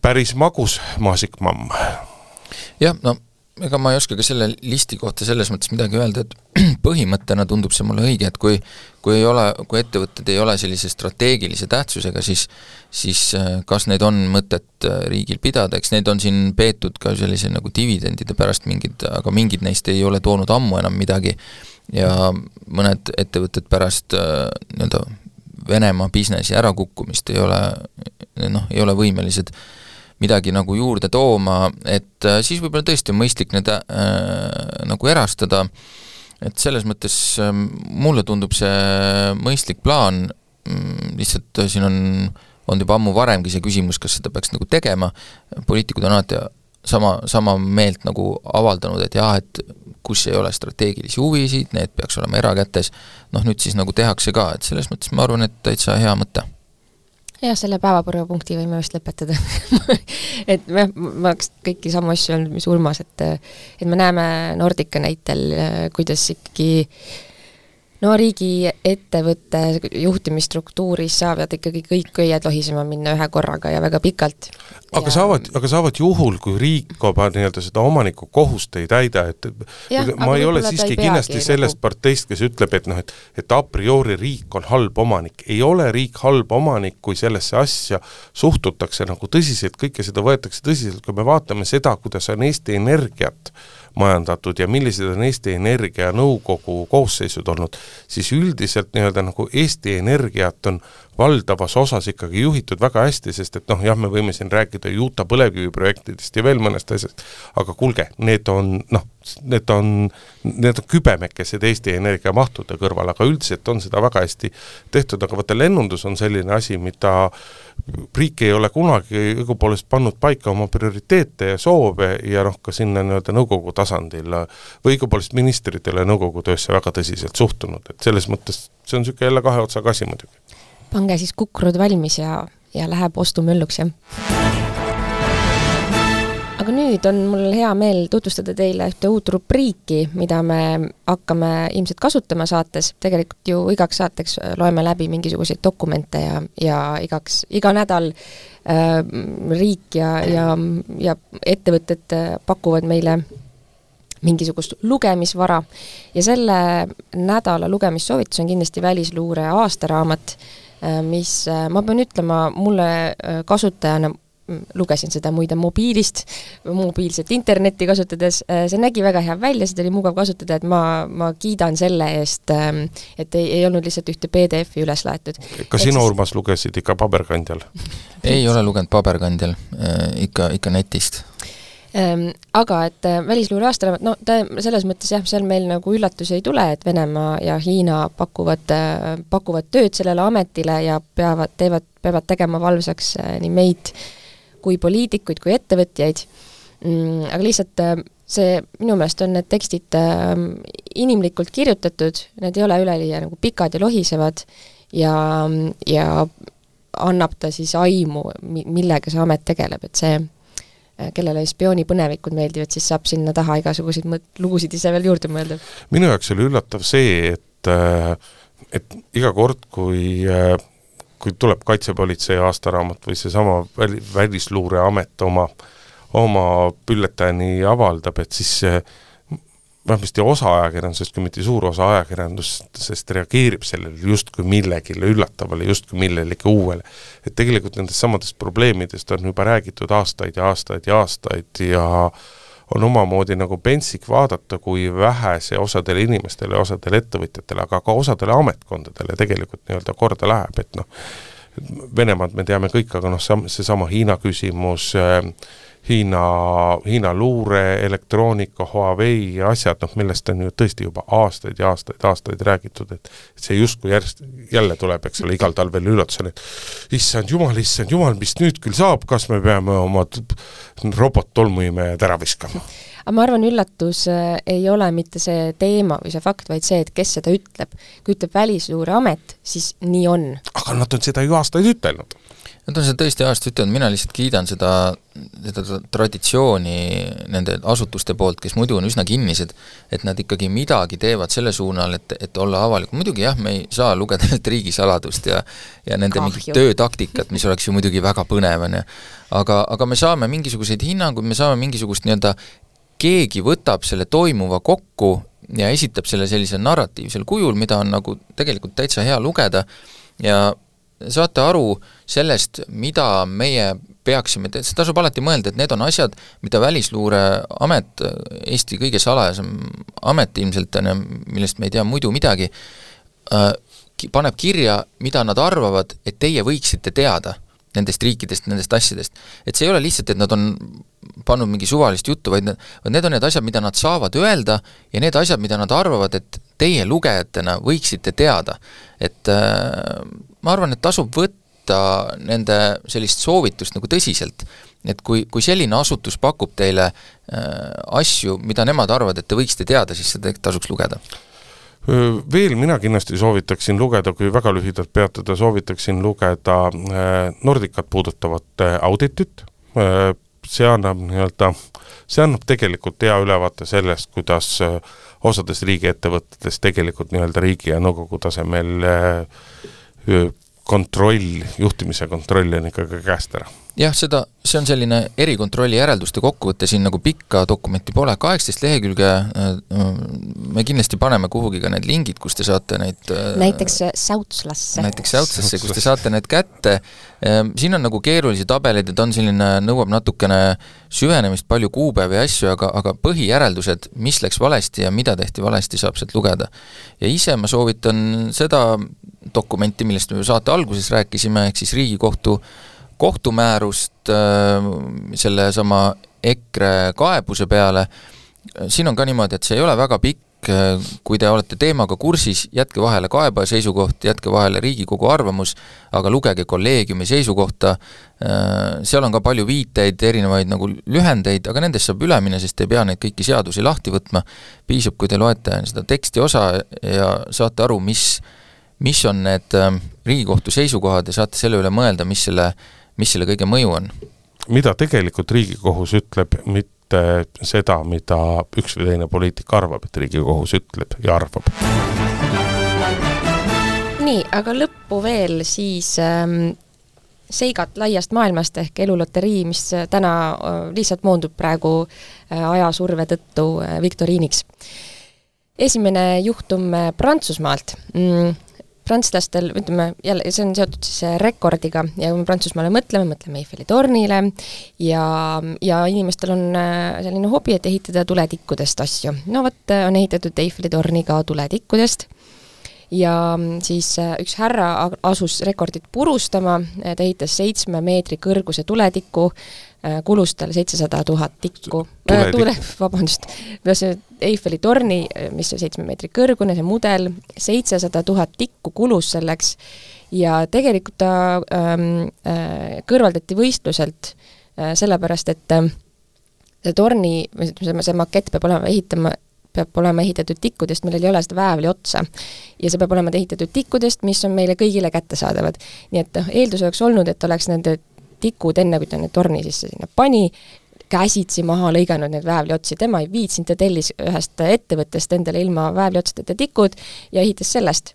päris magus maasikmamm. jah, no ega ma ei oska ka selle listi kohta selles mõttes midagi öelda, et <clears throat> põhimõttena tundub see mulle õige, et kui kui ei ole, kui ettevõtted ei ole sellise strateegilise tähtsusega, siis siis äh, kas neid on mõtet äh, riigil pidada, eks neid on siin peetud ka sellise nagu dividendide pärast mingid, aga mingid neist ei ole toonud ammu enam midagi. Ja mõned ettevõtted pärast äh, nii-öelda Venemaa businessi ärakukkumist ei ole noh, ei ole võimelised äh, midagi nagu juurde tooma, et äh, siis võib-olla tõesti on mõistlik need äh, nagu erastada, et selles mõttes äh, mulle tundub see mõistlik plaan, mm, lihtsalt äh, siin on olnud juba ammu varemgi see küsimus, kas seda peaks nagu tegema, poliitikud on alati sama, sama meelt nagu avaldanud, et jah, et kus ei ole strateegilisi huvisid, need peaks olema erakätes, noh nüüd siis nagu tehakse ka, et selles mõttes ma arvan, et täitsa hea mõte jah, selle päevakorrapunkti võime vist lõpetada. <laughs> Et jah, ma oleks kõiki samu asju öelnud, mis Urmas, et et me näeme Nordica näitel, kuidas ikkagi no riigiettevõtte juhtimisstruktuuris saavad ikkagi kõik õied lohisema minna ühe korraga ja väga pikalt. aga ja... saavad, aga saavad juhul, kui riik oma nii-öelda seda omaniku kohust ei täida, et ja, ma ei ole siiski kindlasti sellest nagu... parteist, kes ütleb, et noh, et et a priori riik on halb omanik. ei ole riik halb omanik, kui sellesse asja suhtutakse nagu tõsiselt, kõike seda võetakse tõsiselt, kui me vaatame seda, kuidas on Eesti Energiat majandatud ja millised on Eesti Energia nõukogu koosseisud olnud, siis üldiselt nii-öelda nagu Eesti Energiat on valdavas osas ikkagi juhitud väga hästi, sest et noh, jah, me võime siin rääkida Utah põlevkiviprojektidest ja veel mõnest asjast, aga kuulge, need on noh, need on, need on kübemekesed Eesti Energia mahtude kõrval, aga üldiselt on seda väga hästi tehtud, aga vaata, lennundus on selline asi, mida riik ei ole kunagi õigupoolest pannud paika oma prioriteete ja soove ja noh, ka sinna nii-öelda nõukogu tasandil või õigupoolest ministrid ei ole nõukogu töösse väga tõsiselt suhtunud, et selles mõttes see on niisugune jälle kahe otsaga asi muidugi pange siis kukrud valmis ja, ja läheb ostumölluks, jah. Aga nüüd on mul hea meel tutvustada teile ühte uut rubriiki, mida me hakkame ilmselt kasutama saates, tegelikult ju igaks saateks loeme läbi mingisuguseid dokumente ja, ja igaks, iga nädal äh, riik ja, ja, ja ettevõtted pakuvad meile mingisugust lugemisvara. Ja selle nädala lugemissoovitus on kindlasti Välisluure aastaraamat Äh, mis äh, ma pean ütlema, mulle äh, kasutajana lugesin seda muide mobiilist, mobiilset internetti kasutades, see nägi väga hea välja, seda oli mugav kasutada, et ma, ma kiidan selle eest, ähm, et ei, ei olnud lihtsalt ühte PDF-i üles laetud. kas sina, Urmas, lugesid ikka paberkandjal? <laughs> Ei ole lugenud paberkandjal, ikka, ikka netist. Ehm, aga et äh, välisluure aastaraamat, no ta selles mõttes jah, seal meil nagu üllatusi ei tule, et Venemaa ja Hiina pakuvad, äh, pakuvad tööd sellele ametile ja peavad, teevad, peavad tegema valvsaks äh, nii meid kui poliitikuid, kui ettevõtjaid mm,, aga lihtsalt see, minu meelest on need tekstid inimlikult kirjutatud, need ei ole üleliia nagu pikad ja lohisevad ja, ja annab ta siis aimu, millega see amet tegeleb, et see Äh, kellele spioonipõnevikud meeldivad, siis saab sinna taha igasuguseid mõt-, lugusid ise veel juurde mõelda. minu jaoks oli üllatav see, et äh, et iga kord, kui äh, kui tuleb Kaitsepolitsei aastaraamat või seesama väli, Välisluureamet oma, oma bülletääni avaldab, et siis vähemasti osa ajakirjandusest, kui mitte suur osa ajakirjandusest reageerib sellele justkui millegile üllatavale, justkui millelegi uuele. et tegelikult nendest samadest probleemidest on juba räägitud aastaid ja aastaid ja aastaid ja on omamoodi nagu pentsik vaadata, kui vähe see osadele inimestele, osadele ettevõtjatele, aga ka osadele ametkondadele tegelikult nii-öelda korda läheb, et noh, Venemaad me teame kõik, aga noh, sam-, seesama Hiina küsimus äh,, Hiina, Hiina luure, elektroonika, Huawei ja asjad, noh millest on ju tõesti juba aastaid ja aastaid, aastaid räägitud, et see justkui järjest, jälle tuleb, eks ole, igal talvel üllatusena, et issand jumal, issand jumal, mis nüüd küll saab, kas me peame oma robot-tolmuimejad ära viskama? aga ma arvan, üllatus äh, ei ole mitte see teema või see fakt, vaid see, et kes seda ütleb. kui ütleb Välisluureamet, siis nii on. aga nad on seda ju aastaid ütelnud Nad on seda tõesti aastaid ütelnud, mina lihtsalt kiidan seda, seda traditsiooni nende asutuste poolt, kes muidu on üsna kinnised, et nad ikkagi midagi teevad selle suunal, et, et olla avalik, muidugi jah, me ei saa lugeda <laughs> neilt riigisaladust ja ja nende Kahju. mingit töötaktikat, mis oleks ju muidugi väga põnev, on ju. aga, aga me saame mingisuguseid hinnanguid, me saame mingisugust nii-öelda keegi võtab selle toimuva kokku ja esitab selle sellisel narratiivsel kujul, mida on nagu tegelikult täitsa hea lugeda ja saate aru sellest, mida meie peaksime, seda tasub alati mõelda, et need on asjad, mida Välisluureamet, Eesti kõige salajasem amet ilmselt, on ju, millest me ei tea muidu midagi, äh, paneb kirja, mida nad arvavad, et teie võiksite teada nendest riikidest, nendest asjadest. et see ei ole lihtsalt, et nad on pannud mingi suvalist juttu, vaid need, vaid need on need asjad, mida nad saavad öelda ja need asjad, mida nad arvavad, et teie lugejatena võiksite teada. et äh, ma arvan, et tasub võtta nende sellist soovitust nagu tõsiselt. et kui, kui selline asutus pakub teile äh, asju, mida nemad arvavad, et te võiksite teada, siis seda tasuks lugeda veel mina kindlasti soovitaksin lugeda, kui väga lühidalt peatuda, soovitaksin lugeda äh, Nordicat puudutavat auditit, see annab nii-öelda, see annab tegelikult hea ülevaate sellest, kuidas äh, osades riigiettevõtetes tegelikult nii-öelda riigi ja nõukogu tasemel äh, kontroll, juhtimise kontroll on ikkagi käest ära jah, seda, see on selline erikontrolli järelduste kokkuvõte, siin nagu pikka dokumenti pole, kaheksateist lehekülge, äh, me kindlasti paneme kuhugi ka need lingid, kus te saate neid äh, näiteks Säutslasse. näiteks Säutslasse, kus te saate need kätte, siin on nagu keerulisi tabeleid ja ta on selline, nõuab natukene süvenemist, palju kuupäevi ja asju, aga, aga põhijäreldused, mis läks valesti ja mida tehti valesti, saab sealt lugeda. ja ise ma soovitan seda dokumenti, millest me saate alguses rääkisime, ehk siis Riigikohtu kohtumäärust äh, sellesama EKRE kaebuse peale, siin on ka niimoodi, et see ei ole väga pikk, äh, kui te olete teemaga kursis, jätke vahele kaebaja seisukoht, jätke vahele Riigikogu arvamus, aga lugege kolleegiumi seisukohta, äh, seal on ka palju viiteid, erinevaid nagu lühendeid, aga nendest saab üle minna, sest te ei pea neid kõiki seadusi lahti võtma, piisab, kui te loete seda teksti osa ja saate aru, mis, mis on need Riigikohtu seisukohad ja saate selle üle mõelda, mis selle mis selle kõige mõju on? mida tegelikult Riigikohus ütleb, mitte seda, mida üks või teine poliitik arvab, et Riigikohus ütleb ja arvab. nii, aga lõppu veel siis ähm, seigad laiast maailmast ehk eluloterii, mis täna äh, lihtsalt moondub praegu äh, ajasurve tõttu äh, viktoriiniks. esimene juhtum äh, Prantsusmaalt mm prantslastel, ütleme jälle, see on seotud siis äh, rekordiga ja kui me Prantsusmaale mõtleme, mõtleme Eiffeli tornile ja, ja inimestel on äh, selline hobi, et ehitada tuletikkudest asju. no vot, äh, on ehitatud Eiffeli torni ka tuletikkudest ja mm, siis üks härra asus rekordit purustama, ta ehitas seitsme meetri kõrguse tuletiku, Äh, kulus tal seitsesada tuhat tikku, äh, tule, <laughs> vabandust, see Eiffeli torni, äh, mis on seitsme meetri kõrgune, see mudel, seitsesada tuhat tikku kulus selleks. Ja tegelikult ta ähm, äh, kõrvaldati võistluselt äh, sellepärast, et äh, see torni, või ütleme, see makett peab olema ehitama, peab olema ehitatud tikkudest, millel ei ole seda väävli otsa. ja see peab olema ehitatud tikkudest, mis on meile kõigile kättesaadavad. nii et noh, eeldus oleks olnud, et oleks nende tikud, enne kui ta need torni sisse sinna pani, käsitsi maha lõiganud neid väävliotsi, tema ei viitsinud, ta tellis ühest ettevõttest endale ilma väävliotsadeta tikud ja ehitas sellest.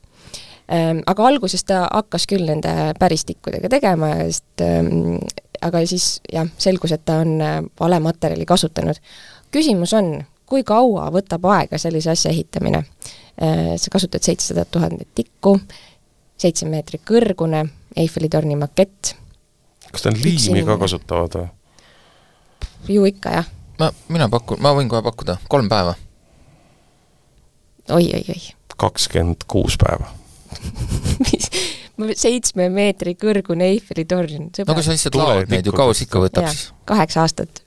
Ehm, aga alguses ta hakkas küll nende päris tikkudega tegema, sest ehm, aga siis jah, selgus, et ta on äh, vale materjali kasutanud. küsimus on, kui kaua võtab aega sellise asja ehitamine? Ehm, sa kasutad seitsesadat tuhandet tikku, seitse meetrit kõrgune, Eiffeli torni makett kas nad liimi ka kasutavad või? ju ikka, jah. ma, mina pakun, ma võin kohe pakkuda, kolm päeva oi, oi, oi. kakskümmend kuus päeva seitsme meetri kõrgune Eiffeli torn. no aga sa lihtsalt laod neid ju, kaua see ikka võtab siis? kaheksa aastat.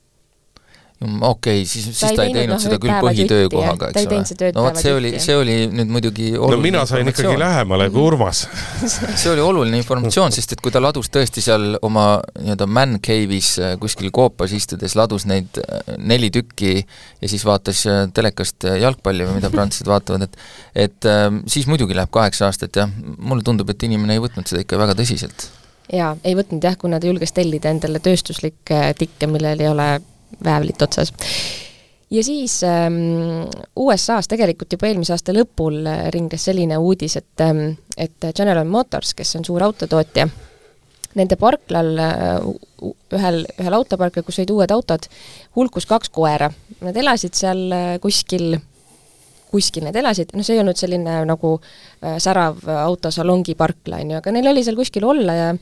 Okei okay,, siis, siis ta ei teinud no, seda küll põhitöökohaga, eks ole. no vot, see oli, see oli nüüd muidugi no mina sain ikkagi lähemale kui Urmas <laughs> see oli oluline informatsioon, sest et kui ta ladus tõesti seal oma nii-öelda man cave'is äh, kuskil koopas istudes, ladus neid äh, neli tükki ja siis vaatas äh, telekast jalgpalli või mida prantslased vaatavad, et et siis muidugi läheb kaheksa aastat, jah. mulle tundub, et inimene ei võtnud seda ikka väga tõsiselt jaa, ei võtnud jah, kuna ta julges tellida endale tööstuslikke tikke, millel ei ole väävlit otsas. ja siis ähm, USA-s tegelikult juba eelmise aasta lõpul äh, ringles selline uudis, et ähm, et General Motors, kes on suur autotootja, nende parklal äh,, ühel, ühel autoparklal, kus olid uued autod, hulkus kaks koera. Nad elasid seal äh, kuskil kuskil need elasid, noh see ei olnud selline nagu äh, särav autosalongi parkla, on ju, aga neil oli seal kuskil olla ja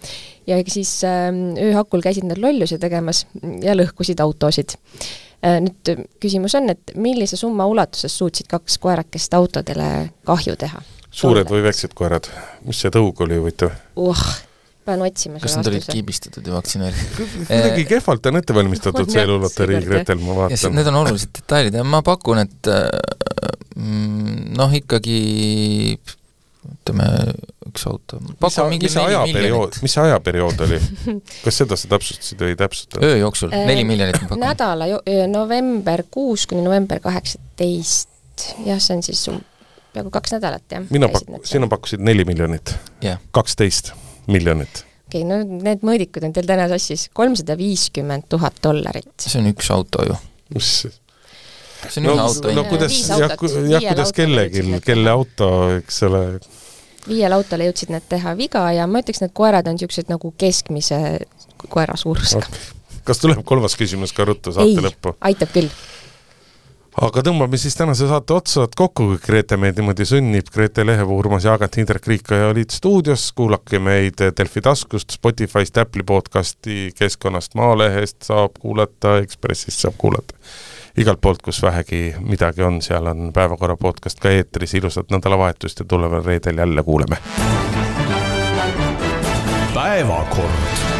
ja siis äh, ööhakul käisid nad lollusi tegemas ja lõhkusid autosid äh,. Nüüd küsimus on, et millise summa ulatuses suutsid kaks koerakest autodele kahju teha? suured või väiksed koerad? mis see tõug oli huvitav uh,? Pean otsima kas nad olid kiibistatud ja vaktsineeritud? kuidagi kehvalt on ette valmistatud see eluloterii, Gretel, ma vaatan. Need on olulised detailid ja ma pakun, et äh, mm, noh, ikkagi ütleme, üks auto. mis, mis ajaperiood, mis see ajaperiood oli? <laughs> kas seda sa täpsustasid või ei täpsustanud? öö jooksul, neli miljonit ma pakun. nädala jo-, november kuus kuni november kaheksateist, jah, see on siis peaaegu kaks nädalat, jah. mina pak-, sina pakkusid neli miljonit yeah.? kaksteist miljonit. okei okay,, no need mõõdikud on teil täna sassis, kolmsada viiskümmend tuhat dollarit. see on üks auto ju. see on no, ühe auto no kuidas, jah, jah, kuidas kellelgi, kelle auto, eks ole, viiel autol jõudsid nad teha viga ja ma ütleks, need koerad on niisugused nagu keskmise koera suurusega okay.. kas tuleb kolmas küsimus ka ruttu saate Ei, lõppu? aitab küll aga tõmbame siis tänase saate otsad kokku, Grete meid niimoodi sunnib, Grete Lehepuu, Urmas Jaagant, Indrek Riikoja olid stuudios, kuulake meid Delfi taskust, Spotify'st, Apple'i podcasti, Keskkonnast, Maalehest saab kuulata, Ekspressist saab kuulata. igalt poolt, kus vähegi midagi on, seal on Päevakorra podcast ka eetris, ilusat nädalavahetust ja tuleval reedel jälle kuuleme. päevakord